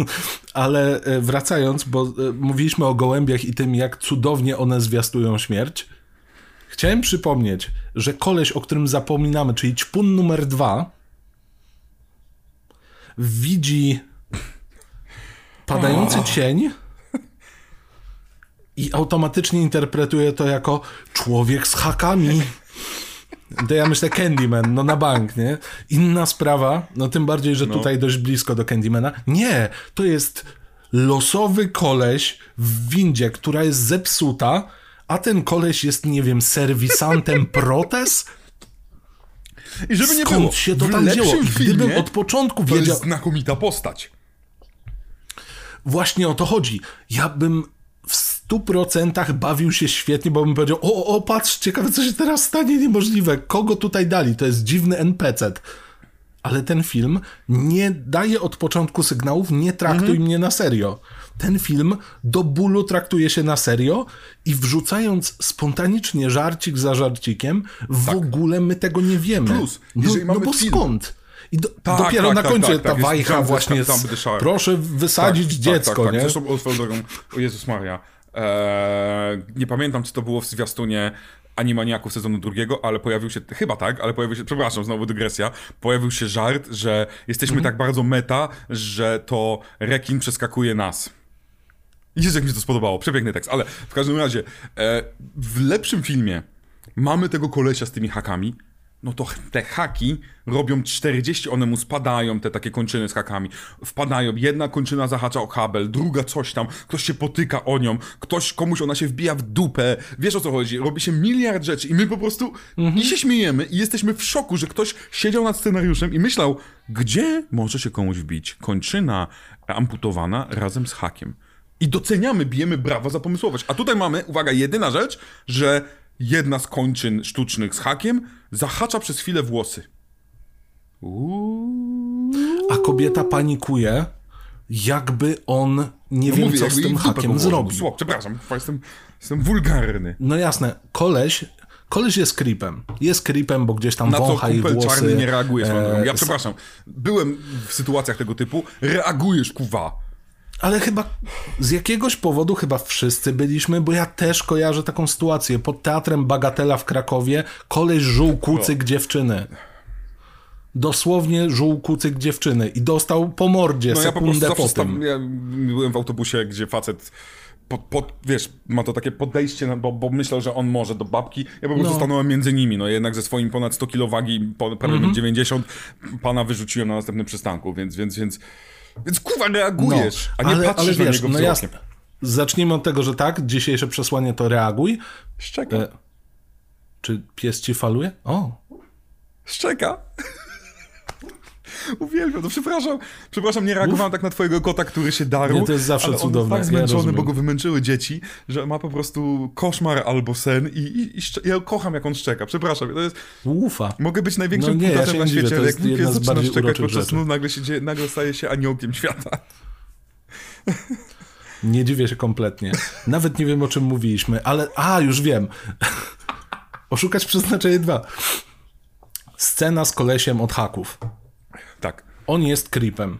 Ale e, wracając, bo e, mówiliśmy o gołębiach i tym, jak cudownie one zwiastują śmierć. Chciałem przypomnieć, że koleś, o którym zapominamy, czyli ćpun numer dwa, widzi padający cień i automatycznie interpretuje to jako człowiek z hakami. To ja myślę Candyman, no na bank, nie? Inna sprawa, no tym bardziej, że tutaj dość blisko do Candymana. Nie, to jest losowy koleś w windzie, która jest zepsuta, a ten koleś jest, nie wiem, serwisantem protez? I żeby nie Skąd było, się to tam wzięło? Gdybym od początku To wiedział... jest znakomita postać. Właśnie o to chodzi. Ja bym w stu procentach bawił się świetnie, bo bym powiedział, o, o, patrz, ciekawe, co się teraz stanie niemożliwe. Kogo tutaj dali? To jest dziwny NPC. Ale ten film nie daje od początku sygnałów, nie traktuj mnie na serio. Ten film do bólu traktuje się na serio i wrzucając spontanicznie żarcik za żarcikiem, w ogóle my tego nie wiemy. Plus, no, no bo film- skąd? I do, Tak, dopiero tak, na tak, końcu tak, ta tak, wajcha właśnie z, proszę wysadzić dziecko, tak, nie? Tak, Zresztą o drogą, o Jezus Maria, eee, nie pamiętam, czy to było w zwiastunie Animaniaków sezonu drugiego, ale pojawił się, chyba tak, ale pojawił się, przepraszam, znowu dygresja, pojawił się żart, że jesteśmy Mhm. tak bardzo meta, że to rekin przeskakuje nas. Jezu, jak mi się to spodobało, przepiękny tekst, ale w każdym razie, e, w lepszym filmie mamy tego kolesia z tymi hakami, no to te haki robią 40, one mu spadają, te takie kończyny z hakami. Wpadają, jedna kończyna zahacza o kabel, druga coś tam, ktoś się potyka o nią, ktoś, komuś ona się wbija w dupę, wiesz o co chodzi, robi się miliard rzeczy i my po prostu i się śmiejemy i jesteśmy w szoku, że ktoś siedział nad scenariuszem i myślał, gdzie może się komuś wbić kończyna amputowana razem z hakiem. I doceniamy, bijemy brawa za pomysłowość. A tutaj mamy, uwaga, jedyna rzecz, że jedna z kończyn sztucznych z hakiem zahacza przez chwilę włosy. Uuu. A kobieta panikuje, jakby on nie No wiem, mówię, co z jej tym hakiem zrobił. Przepraszam, jestem, jestem wulgarny. No jasne, koleś, koleś jest creepem. Jest creepem, bo gdzieś tam Na co wącha jej kumpel włosy. czarny nie reaguje drogą. Ja e, przepraszam, byłem w sytuacjach tego typu, reagujesz, kuwa. Ale chyba z jakiegoś powodu chyba wszyscy byliśmy, bo ja też kojarzę taką sytuację. Pod teatrem Bagatela w Krakowie koleś żuł kucyk dziewczyny. Dosłownie żuł kucyk dziewczyny i dostał po mordzie No ja po prostu sekundę zawsze po stam, tym. ja byłem w autobusie, gdzie facet pod, pod, wiesz, ma to takie podejście, bo, bo myślał, że on może do babki. Ja po prostu No. stanąłem między nimi, no jednak ze swoim ponad 100 kg wagi, po- prawie Mhm. 90, pana wyrzuciłem na następnym przystanku, więc, więc, więc, więc kurwa reagujesz, a nie No, ale, patrzysz ale na wiesz, niego no wzrokiem. jasne. Zacznijmy od tego, że tak, dzisiejsze przesłanie to reaguj. Szczeka, E, Czy pies ci faluje? O, szczeka. Uwielbiam, to przepraszam. Przepraszam, nie reagowałem tak na twojego kota, który się darł. Nie, to jest zawsze cudowne, ja tak zmęczony, rozumiem. bo go wymęczyły dzieci, że ma po prostu koszmar albo sen i, i, i ja kocham, jak on szczeka. Przepraszam, to jest... Ufa. Mogę być największym No nie, ja na świecie, ale jak pies zaczyna szczekać podczas snu, nagle, się dzieje, nagle staje się aniołkiem świata. Nie dziwię się kompletnie. Nawet nie wiem, o czym mówiliśmy, ale... A, już wiem. Oszukać przeznaczenie 2. Scena z kolesiem od haków. Tak. On jest creepem.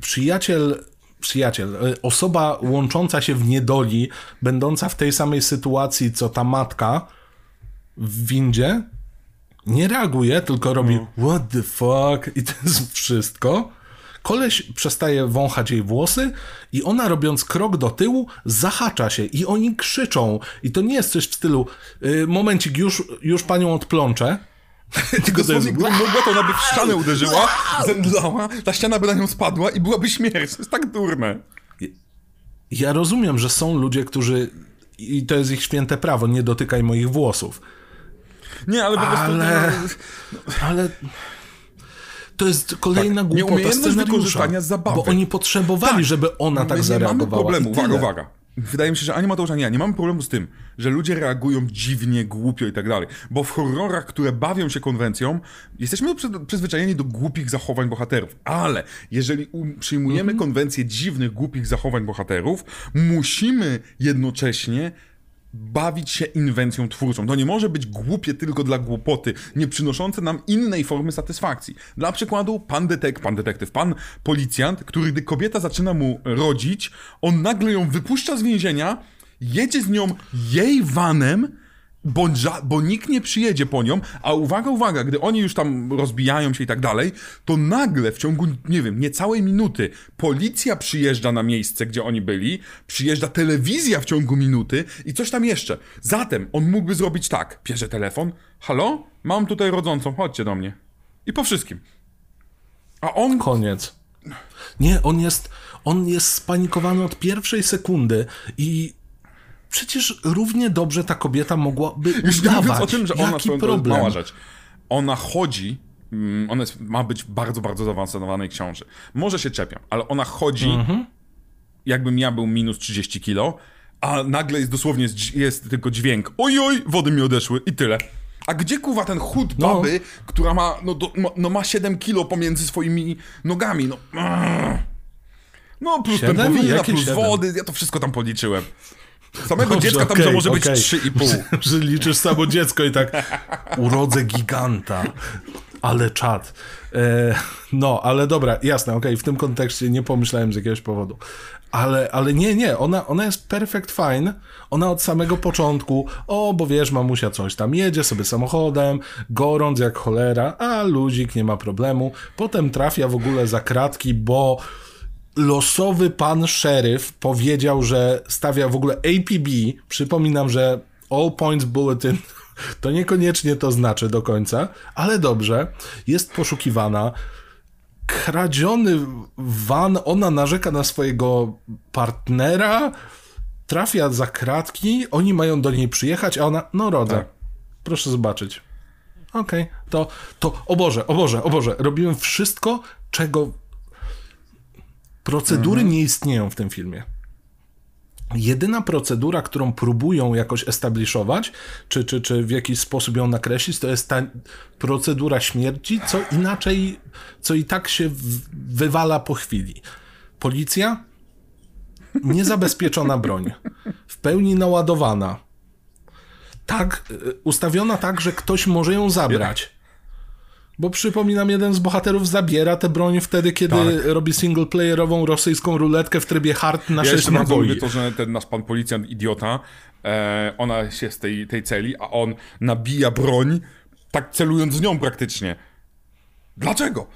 Przyjaciel, przyjaciel, e, osoba łącząca się w niedoli, będąca w tej samej sytuacji, co ta matka w windzie, nie reaguje, tylko robi what the fuck i to jest wszystko. Koleś przestaje wąchać jej włosy i ona robiąc krok do tyłu zahacza się i oni krzyczą. I to nie jest coś w stylu y, momencik, już, już panią odplączę. Tylko Dosłownie, gdyby mogła, to ona by w ścianę uderzyła, zemdlała, ta ściana by na nią spadła i byłaby śmierć. To jest tak durne. Ja rozumiem, że są ludzie, którzy. I to jest ich święte prawo, nie dotykaj moich włosów. Nie, ale po prostu... Ale. Ale. To jest kolejna Tak, głupota scenariusza, wykorzystania zabawy. Bo oni potrzebowali, Tak. żeby ona tak My nie mamy zareagowała. problemu, uwaga, uwaga. Wydaje mi się, że animatorzy nie, nie mamy problemu z tym, że ludzie reagują dziwnie, głupio i tak dalej. Bo w horrorach, które bawią się konwencją, jesteśmy przy- przyzwyczajeni do głupich zachowań bohaterów. Ale jeżeli um, przyjmujemy Mhm. konwencję dziwnych, głupich zachowań bohaterów, musimy jednocześnie bawić się inwencją twórczą. To nie może być głupie tylko dla głupoty, nie przynoszące nam innej formy satysfakcji. Dla przykładu, pan detek, pan detektyw, pan policjant, który gdy kobieta zaczyna mu rodzić, on nagle ją wypuszcza z więzienia, jedzie z nią jej vanem, bo, bo nikt nie przyjedzie po nią, a uwaga, uwaga, gdy oni już tam rozbijają się i tak dalej, to nagle w ciągu, nie wiem, niecałej minuty policja przyjeżdża na miejsce, gdzie oni byli, przyjeżdża telewizja w ciągu minuty i coś tam jeszcze. Zatem on mógłby zrobić tak, bierze telefon, halo, mam tutaj rodzącą, chodźcie do mnie. I po wszystkim. A on Koniec. Nie, on jest, on jest spanikowany od pierwszej sekundy i przecież równie dobrze ta kobieta mogłaby Już udawać. o tym, że ona Jaki problem? mała rzecz. Ona chodzi, mm, ona jest, ma być w bardzo, bardzo zaawansowanej książy. Może się czepiam, ale ona chodzi, Mhm. jakbym ja był minus 30 kilo, a nagle jest dosłownie jest, tylko dźwięk. Oj, oj, wody mi odeszły i tyle. A gdzie kuwa ten chód No. baby, która ma, no, do, ma- no ma 7 kilo pomiędzy swoimi nogami, no. mm. No plus Siedem? pępowina, Jakie plus siedem? wody, ja to wszystko tam policzyłem. Samego Dobrze, dziecka tam okej, że może być okej. 3,5. że liczysz samo dziecko i tak urodzę giganta. Ale czad. E, no, ale dobra, jasne, okej, w tym kontekście nie pomyślałem z jakiegoś powodu. Ale, ale nie, nie, ona, ona jest perfect fine. Ona od samego początku, o, bo wiesz, mamusia coś tam jedzie sobie samochodem, gorąc jak cholera, a luzik, nie ma problemu. Potem trafia w ogóle za kratki, bo losowy pan szeryf powiedział, że stawia w ogóle APB. Przypominam, że All Points Bulletin to niekoniecznie to znaczy do końca, ale dobrze. Jest poszukiwana. Kradziony van, ona narzeka na swojego partnera, trafia za kratki, oni mają do niej przyjechać, a ona, no rodzę. Tak. Proszę zobaczyć. Okej, to, to, o Boże, o Boże, o Boże, robiłem wszystko, czego Procedury nie istnieją w tym filmie. Jedyna procedura, którą próbują jakoś establiszować, czy, czy, czy w jakiś sposób ją nakreślić, to jest ta procedura śmierci, co inaczej, co i tak się wywala po chwili. Policja, niezabezpieczona broń, w pełni naładowana, tak, y, ustawiona tak, że ktoś może ją zabrać. Bo przypominam, jeden z bohaterów zabiera tę broń wtedy, kiedy Tak. robi singleplayerową rosyjską ruletkę w trybie hard na Ja 6 jeszcze bardzo naboi. lubię to, że ten nasz pan policjant idiota, e, ona się z tej, tej celi, a on nabija broń, tak celując w nią praktycznie. Dlaczego?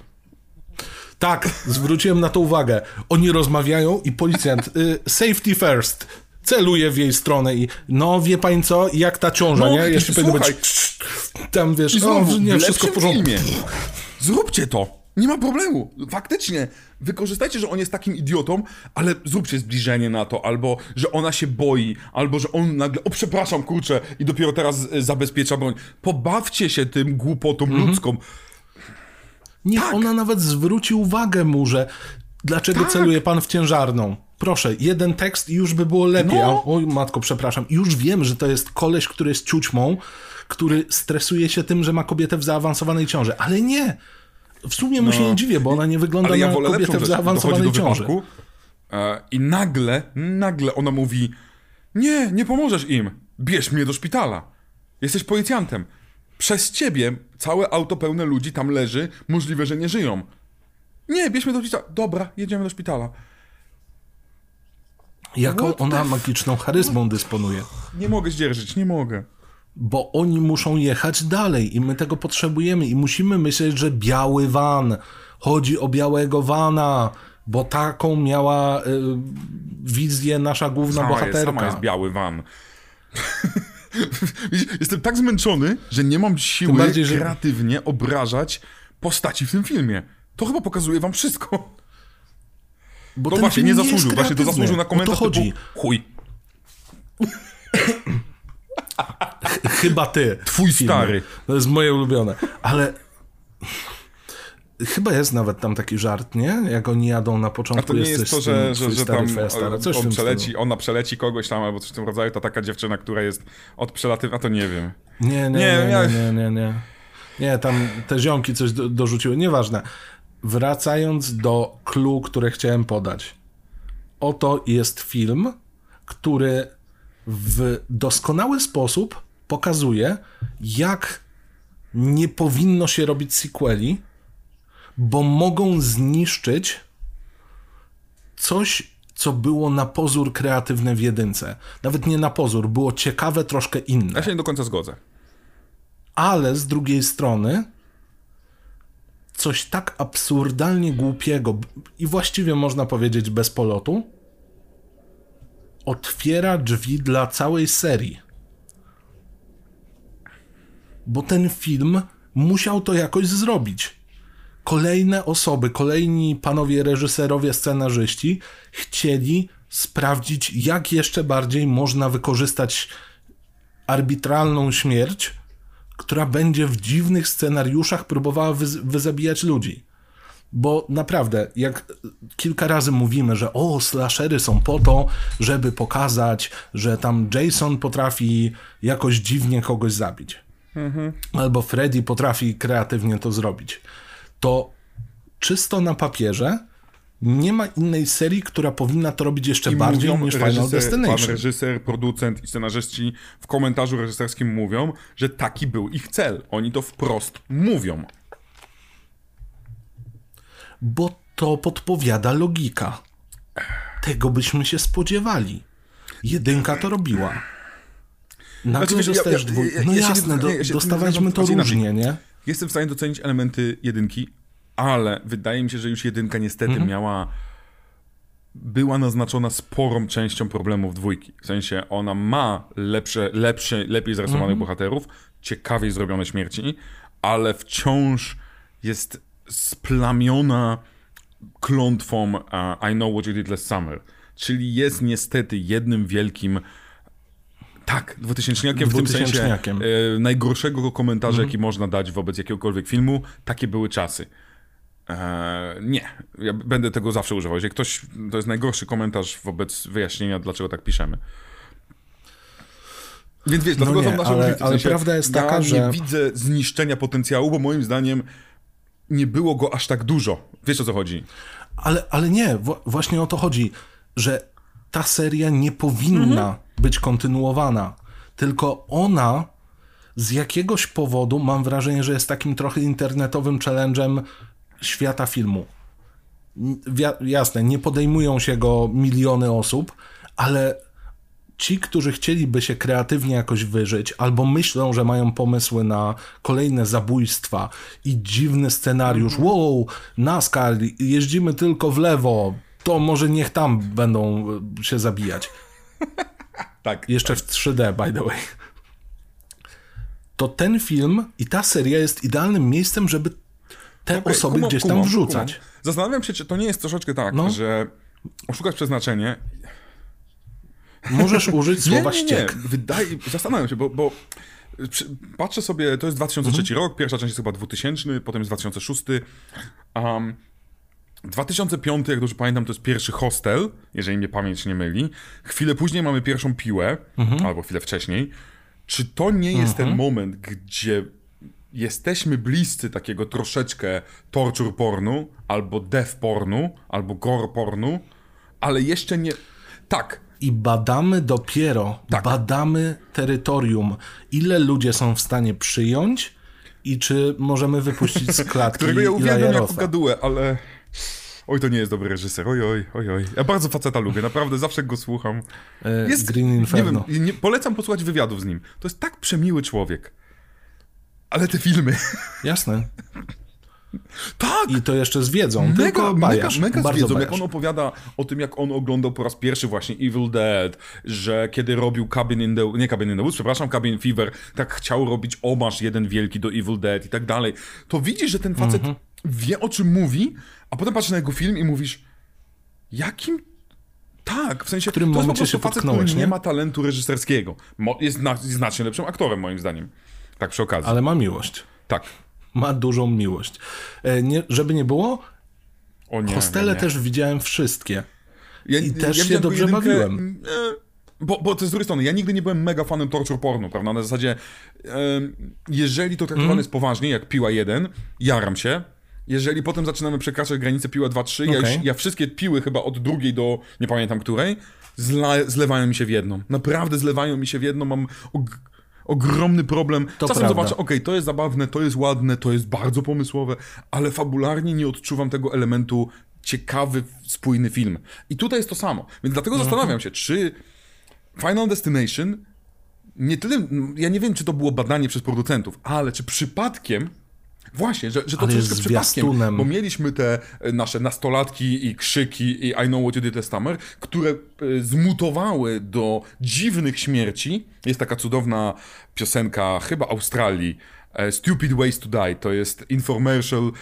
Tak, zwróciłem na to uwagę. Oni rozmawiają i policjant y, safety first celuje w jej stronę i no wie pani co, jak ta ciąża, No, nie? Jeszcze powinno być tam wiesz, I znowu, o, nie, wszystko w porządku. filmie. Zróbcie to. Nie ma problemu. Faktycznie. Wykorzystajcie, że on jest takim idiotą, ale zróbcie zbliżenie na to, albo że ona się boi, albo że on nagle, o przepraszam, kurczę, i dopiero teraz e, zabezpiecza broń. Pobawcie się tym głupotą Mhm. ludzką. Niech Tak. ona nawet zwróci uwagę mu, że dlaczego Tak. celuje pan w ciężarną. Proszę, jeden tekst i już by było lepiej. No. Oj, matko, przepraszam. Już wiem, że to jest koleś, który jest ciućmą, który stresuje się tym, że ma kobietę w zaawansowanej ciąży. Ale nie! W sumie mu się nie dziwię, bo ona nie wygląda No. Ale ja na kobietę w rzecz. Dochodzi zaawansowanej do ciąży. wypadku e, i nagle, nagle ona mówi nie, nie pomożesz im. Bierz mnie do szpitala. Jesteś policjantem. Przez ciebie całe auto pełne ludzi tam leży, możliwe, że nie żyją. Nie, bierz mnie do szpitala. Dobra, jedziemy do szpitala. Jaką ona magiczną charyzmą dysponuje. Nie mogę zdzierżyć, nie mogę. Bo oni muszą jechać dalej i my tego potrzebujemy i musimy myśleć, że biały van. Chodzi o białego vana, bo taką miała y, wizję nasza główna Sama jest, bohaterka. sama jest biały van. Jestem tak zmęczony, że nie mam siły bardziej, że- kreatywnie obrażać postaci w tym filmie. To chyba pokazuje wam wszystko. Bo No ten właśnie, film nie jest zasłużył. Właśnie to zasłużył na O to komentarz chodzi. typu chuj. Chyba ty. Twój filmie. stary. To jest moje ulubione. Ale chyba jest nawet tam taki żart, nie? Jak oni jadą na A początku, to nie jesteś jest to, że, że, że stary, tam stara. e, Coś on przeleci, ona przeleci kogoś tam albo coś w tym rodzaju, to taka dziewczyna, która jest od przelatyw... A to nie wiem. Nie, nie, Nie, nie, nie, nie, nie. Nie, tam te ziomki coś do, dorzuciły, nieważne. Wracając do clue, które chciałem podać. Oto jest film, który w doskonały sposób pokazuje, jak nie powinno się robić sequeli, bo mogą zniszczyć coś, co było na pozór kreatywne w jedynce. Nawet nie na pozór, było ciekawe, troszkę inne Ja się nie do końca zgodzę. ale z drugiej strony coś tak absurdalnie głupiego i właściwie można powiedzieć bez polotu otwiera drzwi dla całej serii. Bo ten film musiał to jakoś zrobić. Kolejne osoby, kolejni panowie reżyserowie, scenarzyści chcieli sprawdzić, jak jeszcze bardziej można wykorzystać arbitralną śmierć, która będzie w dziwnych scenariuszach próbowała wyz- wyzabijać ludzi. Bo naprawdę, jak kilka razy mówimy, że o, slashery są po to, żeby pokazać, że tam Jason potrafi jakoś dziwnie kogoś zabić. Albo Freddy potrafi kreatywnie to zrobić. To czysto na papierze nie ma innej serii, która powinna to robić jeszcze I bardziej mówią niż Final reżyser, pan Destination. reżyser, producent i scenarzyści w komentarzu reżyserskim mówią, że taki był ich cel. Oni to wprost mówią. Bo to podpowiada logika. Tego byśmy się spodziewali. Jedynka to robiła. Nagle Znaczy, wiesz, ja- dostajesz ja- dwójkę. No jasne, nie- do, dostawaliśmy to różnie, nie? Jestem w stanie docenić elementy jedynki, ale wydaje mi się, że już jedynka niestety Mhm. miała. Była naznaczona sporą częścią problemów dwójki. W sensie ona ma lepsze, lepsze lepiej zarysowanych Mhm. bohaterów, ciekawiej zrobione śmierci, ale wciąż jest splamiona klątwą uh, I know what you did last summer. Czyli jest niestety jednym wielkim tak, dwutysięczniakiem w tym sensie Dwutysięczniakiem. e, najgorszego komentarza, jaki można dać wobec jakiegokolwiek filmu. Takie były czasy. E, nie, ja będę tego zawsze używał. Jeżeli ktoś, to jest najgorszy komentarz wobec wyjaśnienia, dlaczego tak piszemy. Więc wiesz, dlatego nie, są nasze ale- różnice. W ale sensie, prawda jest ja taka, nie że- widzę zniszczenia potencjału, bo moim zdaniem nie było go aż tak dużo. Wiesz o co chodzi? Ale, ale nie, wła- właśnie o to chodzi, że ta seria nie powinna być kontynuowana, tylko ona z jakiegoś powodu, mam wrażenie, że jest takim trochę internetowym challenge'em świata filmu. Jasne, nie podejmują się go miliony osób, ale ci, którzy chcieliby się kreatywnie jakoś wyżyć, albo myślą, że mają pomysły na kolejne zabójstwa i dziwny scenariusz, wow, NASCAR, jeździmy tylko w lewo, to może niech tam będą e, się zabijać. Tak. Jeszcze w 3D, by the way. To ten film i ta seria jest idealnym miejscem, żeby te Okej, osoby kumam, gdzieś tam kumam, wrzucać. kumam. Zastanawiam się, czy to nie jest troszeczkę tak, No. że oszukać przeznaczenie Możesz użyć słowa ściek. Wydaje, zastanawiam się, bo, bo patrzę sobie, to jest 2003 rok, pierwsza część jest chyba 2000, potem jest 2006. Um, 2005, jak dobrze pamiętam, to jest pierwszy hostel, jeżeli mnie pamięć nie myli. Chwilę później mamy pierwszą piłę, albo chwilę wcześniej. Czy to nie jest ten moment, gdzie jesteśmy bliscy takiego troszeczkę torture pornu, albo death pornu, albo gore pornu, ale jeszcze nie... Tak, I badamy dopiero, Tak. badamy terytorium, ile ludzie są w stanie przyjąć i czy możemy wypuścić z klatki którego ja uwielbiam jako gadułę, ale... Oj, to nie jest dobry reżyser, oj, oj, oj, oj. Ja bardzo faceta lubię, naprawdę, zawsze go słucham. E, Jest, Green Inferno. Nie wiem, nie, polecam posłuchać wywiadów z nim. To jest tak przemiły człowiek. Ale te filmy... Jasne. Tak! I to jeszcze z wiedzą, tylko Mega, mega, mega z wiedzą, jak bajarz. on opowiada o tym, jak on oglądał po raz pierwszy właśnie Evil Dead, że kiedy robił Cabin in the... nie Cabin in the Woods, przepraszam, Cabin Fever, tak chciał robić omarz jeden wielki do Evil Dead i tak dalej. To widzisz, że ten facet Mhm. wie o czym mówi, a potem patrzysz na jego film i mówisz, jakim... Tak, w sensie, którym to jest po prostu facet, który nie nie? ma talentu reżyserskiego. Jest zna- znacznie lepszym aktorem, moim zdaniem. Tak przy okazji. Ale ma miłość. Tak. Ma dużą miłość. E, nie, żeby nie było, O nie, hostele nie, też widziałem wszystkie. Ja, I też się widziałem dobrze jedynkę, bawiłem. e, Bo, bo to z drugiej strony, ja nigdy nie byłem mega fanem torture pornu, prawda? Na zasadzie, jeżeli to traktowane Mhm. jest poważnie, jak piła 1, jaram się. Jeżeli potem zaczynamy przekraczać granicę piła 2-3, ja, Okej. już, ja wszystkie piły chyba od drugiej do nie pamiętam której, zla, zlewają mi się w jedną. Naprawdę zlewają mi się w jedną, mam ogromny problem. To Czasem prawda. zobaczę, okej, to jest zabawne, to jest ładne, to jest bardzo pomysłowe, ale fabularnie nie odczuwam tego elementu ciekawy, spójny film. I tutaj jest to samo. Więc dlatego Mhm. zastanawiam się, czy Final Destination nie tyle, ja nie wiem, czy to było badanie przez producentów, ale czy przypadkiem Właśnie, że, że to troszkę przypadkiem, bo mieliśmy te e, nasze nastolatki i krzyki i I know what you did last summer, które e, zmutowały do dziwnych śmierci. Jest taka cudowna piosenka, chyba Australii, e, Stupid Ways to Die, to jest infomercial.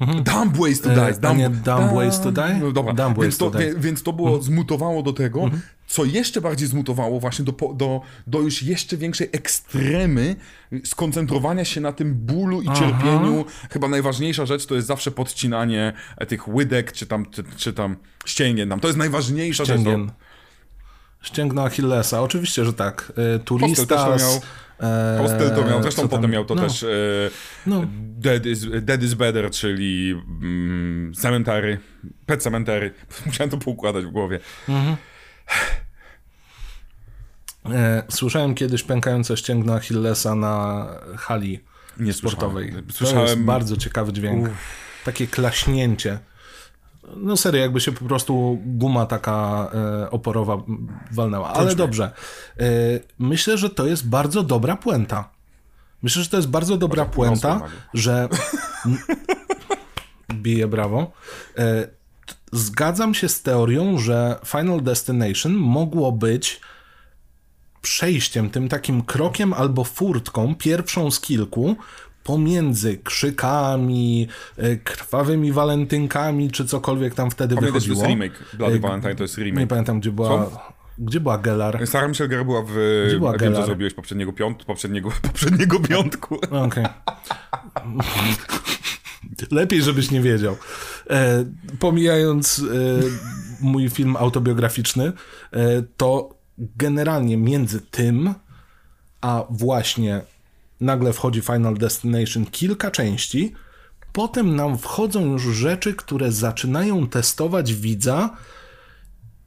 Dumb Ways to Die. a nie Dumb Ways to Die? No dobra, Dumb więc, to, to więc to było, zmutowało do tego, co jeszcze bardziej zmutowało właśnie do, do, do już jeszcze większej ekstremy skoncentrowania się na tym bólu i cierpieniu. Chyba najważniejsza rzecz to jest zawsze podcinanie e, tych łydek, czy tam, czy, czy tam ścięgien. Tam. To jest najważniejsza Ścięgien. rzecz. Ścięgno Achillesa, oczywiście, że tak. E, Hostel to Turistas. miał. e, Hostel to miał, zresztą potem miał to no, też e, No. Dead, is, Dead is Better, czyli mm, Cemetery, Pet Cemetery. Musiałem to poukładać w głowie. E, słyszałem kiedyś pękające ścięgno Achillesa na hali Nie sportowej. słyszałem. To jest Słyszałem bardzo ciekawy dźwięk. Takie klaśnięcie. No serio, jakby się po prostu guma taka e, oporowa walnęła. Ale dobrze. E, myślę, że to jest bardzo dobra puenta. Myślę, że to jest bardzo dobra puenta, że bije brawo. E, Zgadzam się z teorią, że Final Destination mogło być przejściem, tym takim krokiem albo furtką, pierwszą z kilku, pomiędzy krzykami, e, krwawymi walentynkami, czy cokolwiek tam wtedy Pamiętasz, to wychodziło. jest remake. Bloody E, Valentine to jest Nie remake. pamiętam, gdzie była, Co? gdzie była Gellar. Sarah Michelle Gellar była w... była wiem, co Gellar? zrobiłeś poprzedniego piąt, poprzedniego, poprzedniego piątku. Okej. Lepiej, żebyś nie wiedział. E, pomijając e, mój film autobiograficzny, e, to generalnie między tym, a właśnie nagle wchodzi Final Destination kilka części, potem nam wchodzą już rzeczy, które zaczynają testować widza.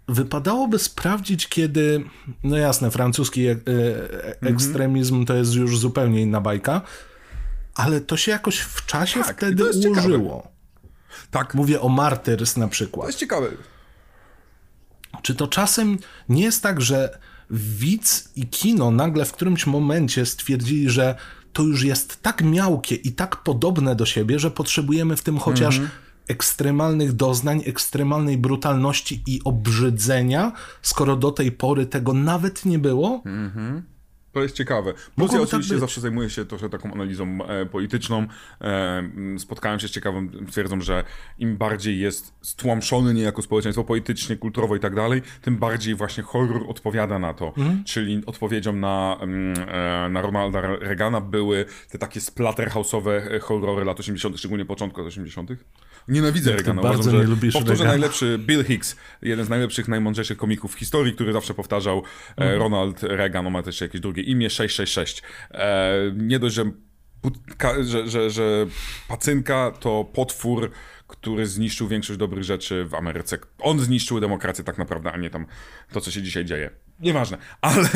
Wypadałoby sprawdzić, kiedy, no jasne, francuski e, e, ekstremizm to jest już zupełnie inna bajka, ale to się jakoś w czasie Tak, wtedy to jest ciekawe. ułożyło. Tak, Mówię o Martyrs na to przykład. jest ciekawe. Czy to czasem nie jest tak, że widz i kino nagle w którymś momencie stwierdzili, że to już jest tak miałkie i tak podobne do siebie, że potrzebujemy w tym chociaż Mhm. ekstremalnych doznań, ekstremalnej brutalności i obrzydzenia, skoro do tej pory tego nawet nie było? To jest ciekawe. Plus ja tak oczywiście być. zawsze zajmuję się trochę taką analizą e, polityczną. E, spotkałem się z ciekawym, twierdzą, że im bardziej jest stłamszony niejako społeczeństwo politycznie, kulturowo i tak dalej, tym bardziej właśnie horror odpowiada na to. Mhm. Czyli odpowiedzią na, mm, e, na Ronalda Reagana były te takie splatterhouse'owe e, horrory lat 80., szczególnie początku lat 80. Nienawidzę Reagana. bardzo Uważam, nie lubisz powtórzę Reagana. najlepszy Bill Hicks, jeden z najlepszych, najmądrzejszych komików w historii, który zawsze powtarzał Mhm. e, Ronald Reagan, on ma też jakieś drugie imię, 666. E, nie dość, że, że, że, że pacynka to potwór, który zniszczył większość dobrych rzeczy w Ameryce. On zniszczył demokrację tak naprawdę, a nie tam to, co się dzisiaj dzieje. Nieważne, ale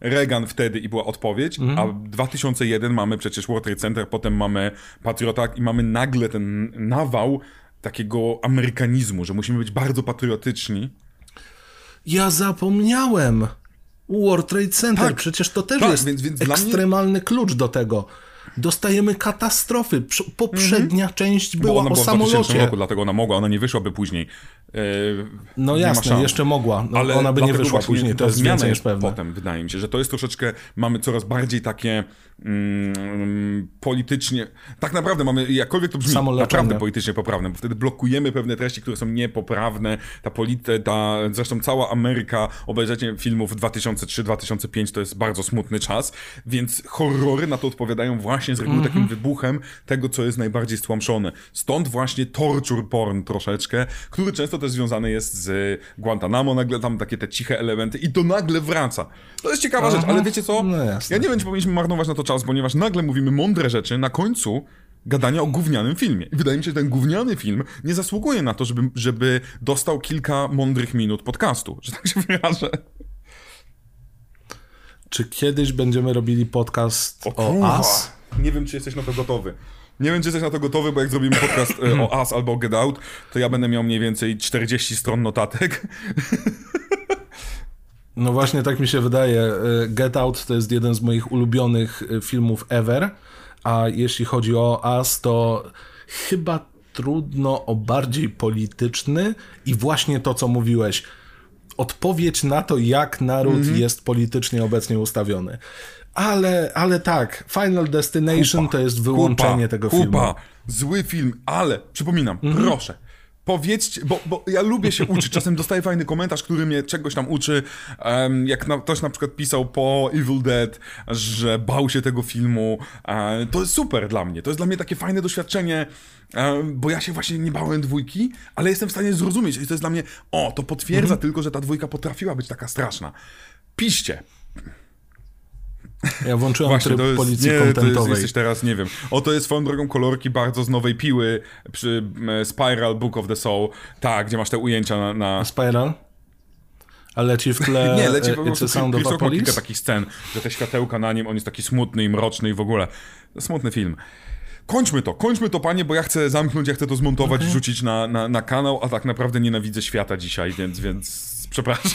Reagan wtedy i była odpowiedź, a 2001 mamy przecież World Trade Center, potem mamy Patriota i mamy nagle ten nawał takiego amerykanizmu, że musimy być bardzo patriotyczni. Ja zapomniałem. World Trade Center, Tak. przecież to też Tak, jest więc- więc dla mnie- ekstremalny klucz do tego. Dostajemy katastrofy. Prz- Poprzednia część Mhm. Bo była ona o była w 2000 samolocie. roku, dlatego ona mogła, ona nie wyszłaby później. E, No jasne, jeszcze mogła. No, Ale ona by nie wyszła później, to jest więcej niż pewne. Potem wydaje mi się, że to jest troszeczkę, mamy coraz bardziej takie mm, politycznie, tak naprawdę mamy, jakkolwiek to brzmi, naprawdę politycznie poprawne, bo wtedy blokujemy pewne treści, które są niepoprawne, ta polity, ta, zresztą cała Ameryka, obejrzenie filmów 2003-2005 to jest bardzo smutny czas, więc horrory na to odpowiadają właśnie z reguły Mhm. takim wybuchem tego, co jest najbardziej stłamszone. Stąd właśnie torture porn troszeczkę, który często też związany jest z Guantanamo, nagle tam takie te ciche elementy i to nagle wraca. To jest ciekawa rzecz, ale wiecie co? No ja nie wiem, czy powinniśmy marnować na to czas, ponieważ nagle mówimy mądre rzeczy na końcu gadania o gównianym filmie. I wydaje mi się, że ten gówniany film nie zasługuje na to, żeby, żeby dostał kilka mądrych minut podcastu, że tak się wyrażę. Czy kiedyś będziemy robili podcast o, kurwa. As? Nie wiem, czy jesteś na to gotowy. Nie wiem, czy jesteś na to gotowy, bo jak zrobimy podcast e, o As albo o Get Out, to ja będę miał mniej więcej 40 stron notatek. No właśnie tak mi się wydaje. Y, Get Out to jest jeden z moich ulubionych y, filmów ever, a jeśli chodzi o As, to chyba trudno o bardziej polityczny i właśnie to, co mówiłeś. Odpowiedź na to, jak naród Mhm. jest politycznie obecnie ustawiony. Ale, ale tak, Final Destination to jest wyłączenie Kupa, tego kupa, filmu. Mhm. zły film, ale przypominam, proszę. Powiedzcie, bo, bo ja lubię się uczyć. Czasem dostaję fajny komentarz, który mnie czegoś tam uczy. Em, jak na, ktoś na przykład pisał po Evil Dead, że bał się tego filmu. E, to jest super dla mnie. To jest dla mnie takie fajne doświadczenie, bo ja się właśnie nie bałem dwójki, ale jestem w stanie zrozumieć. I to jest dla mnie, o, to potwierdza Mhm. tylko, że ta dwójka potrafiła być taka straszna. Piszcie. Ja włączyłem Właśnie, tryb to jest, policji nie, to jest, kontentowej. jesteś teraz, nie wiem. Oto jest swoją drogą kolorki bardzo z nowej piły przy Spiral Book of the Soul. Tak, gdzie masz te ujęcia na... na... Spiral? A leci w tle Nie, leci e, po prostu Sound of a kilka takich scen, że te światełka na nim, on jest taki smutny i mroczny i w ogóle. Smutny film. Kończmy to, kończmy to, panie, bo ja chcę zamknąć, ja chcę to zmontować, wrzucić na, na, na kanał, a tak naprawdę nienawidzę świata dzisiaj, więc, więc przepraszam.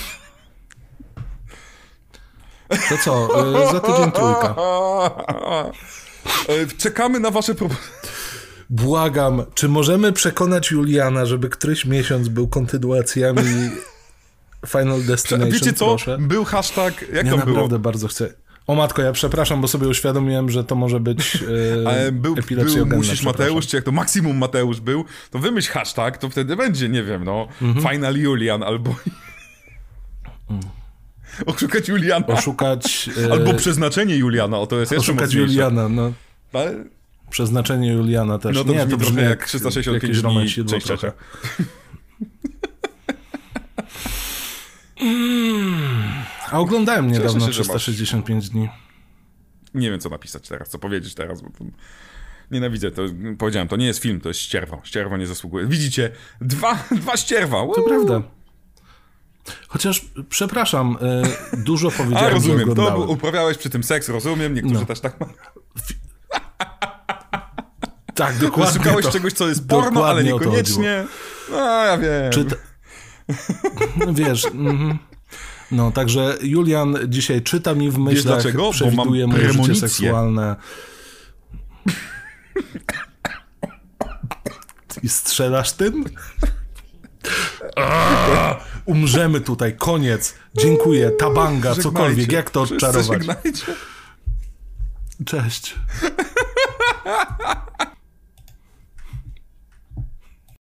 To co, y, za tydzień trójka. E, Czekamy na wasze propozycje. Błagam, czy możemy przekonać Juliana, żeby któryś miesiąc był kontynuacjami Final Destination, Wiecie co? proszę? Był hashtag, jak Ja to naprawdę było? bardzo chcę. O matko, ja przepraszam, bo sobie uświadomiłem, że to może być Ale był, był musisz. Mateusz, czy jak to maksimum Mateusz był, to wymyśl hashtag, to wtedy będzie, nie wiem, no, Mhm. Final Julian albo... Oszukać Juliana. Oszukać, e, Albo przeznaczenie Juliana, o to jest jeszcze oszukać mocniejsze. Juliana, no. Ale, Przeznaczenie Juliana też. no to Nie, to brzmi jak jak 365 jakieś dni, część trzecia. A oglądałem niedawno się, że masz. 365 dni. Nie wiem, co napisać teraz, co powiedzieć teraz, bo to... Nienawidzę, to powiedziałem, to nie jest film, to jest ścierwo. Ścierwo nie zasługuje. Widzicie? Dwa, dwa ścierwa. To Uuu. prawda. Chociaż, przepraszam, e, dużo powiedziałem, A, rozumiem, to uprawiałeś przy tym seks, rozumiem, niektórzy No. też tak mają. Tak, dokładnie Szukałeś to. czegoś, co jest porno, ale niekoniecznie. No, ja wiem. Czy t... No Wiesz, mhm. no także Julian dzisiaj czyta mi w myślach, dlaczego? Bo przewiduje moje życie seksualne. I strzelasz tym? Umrzemy tutaj, koniec. Dziękuję, tabanga, cokolwiek, jak to odczarować. Cześć.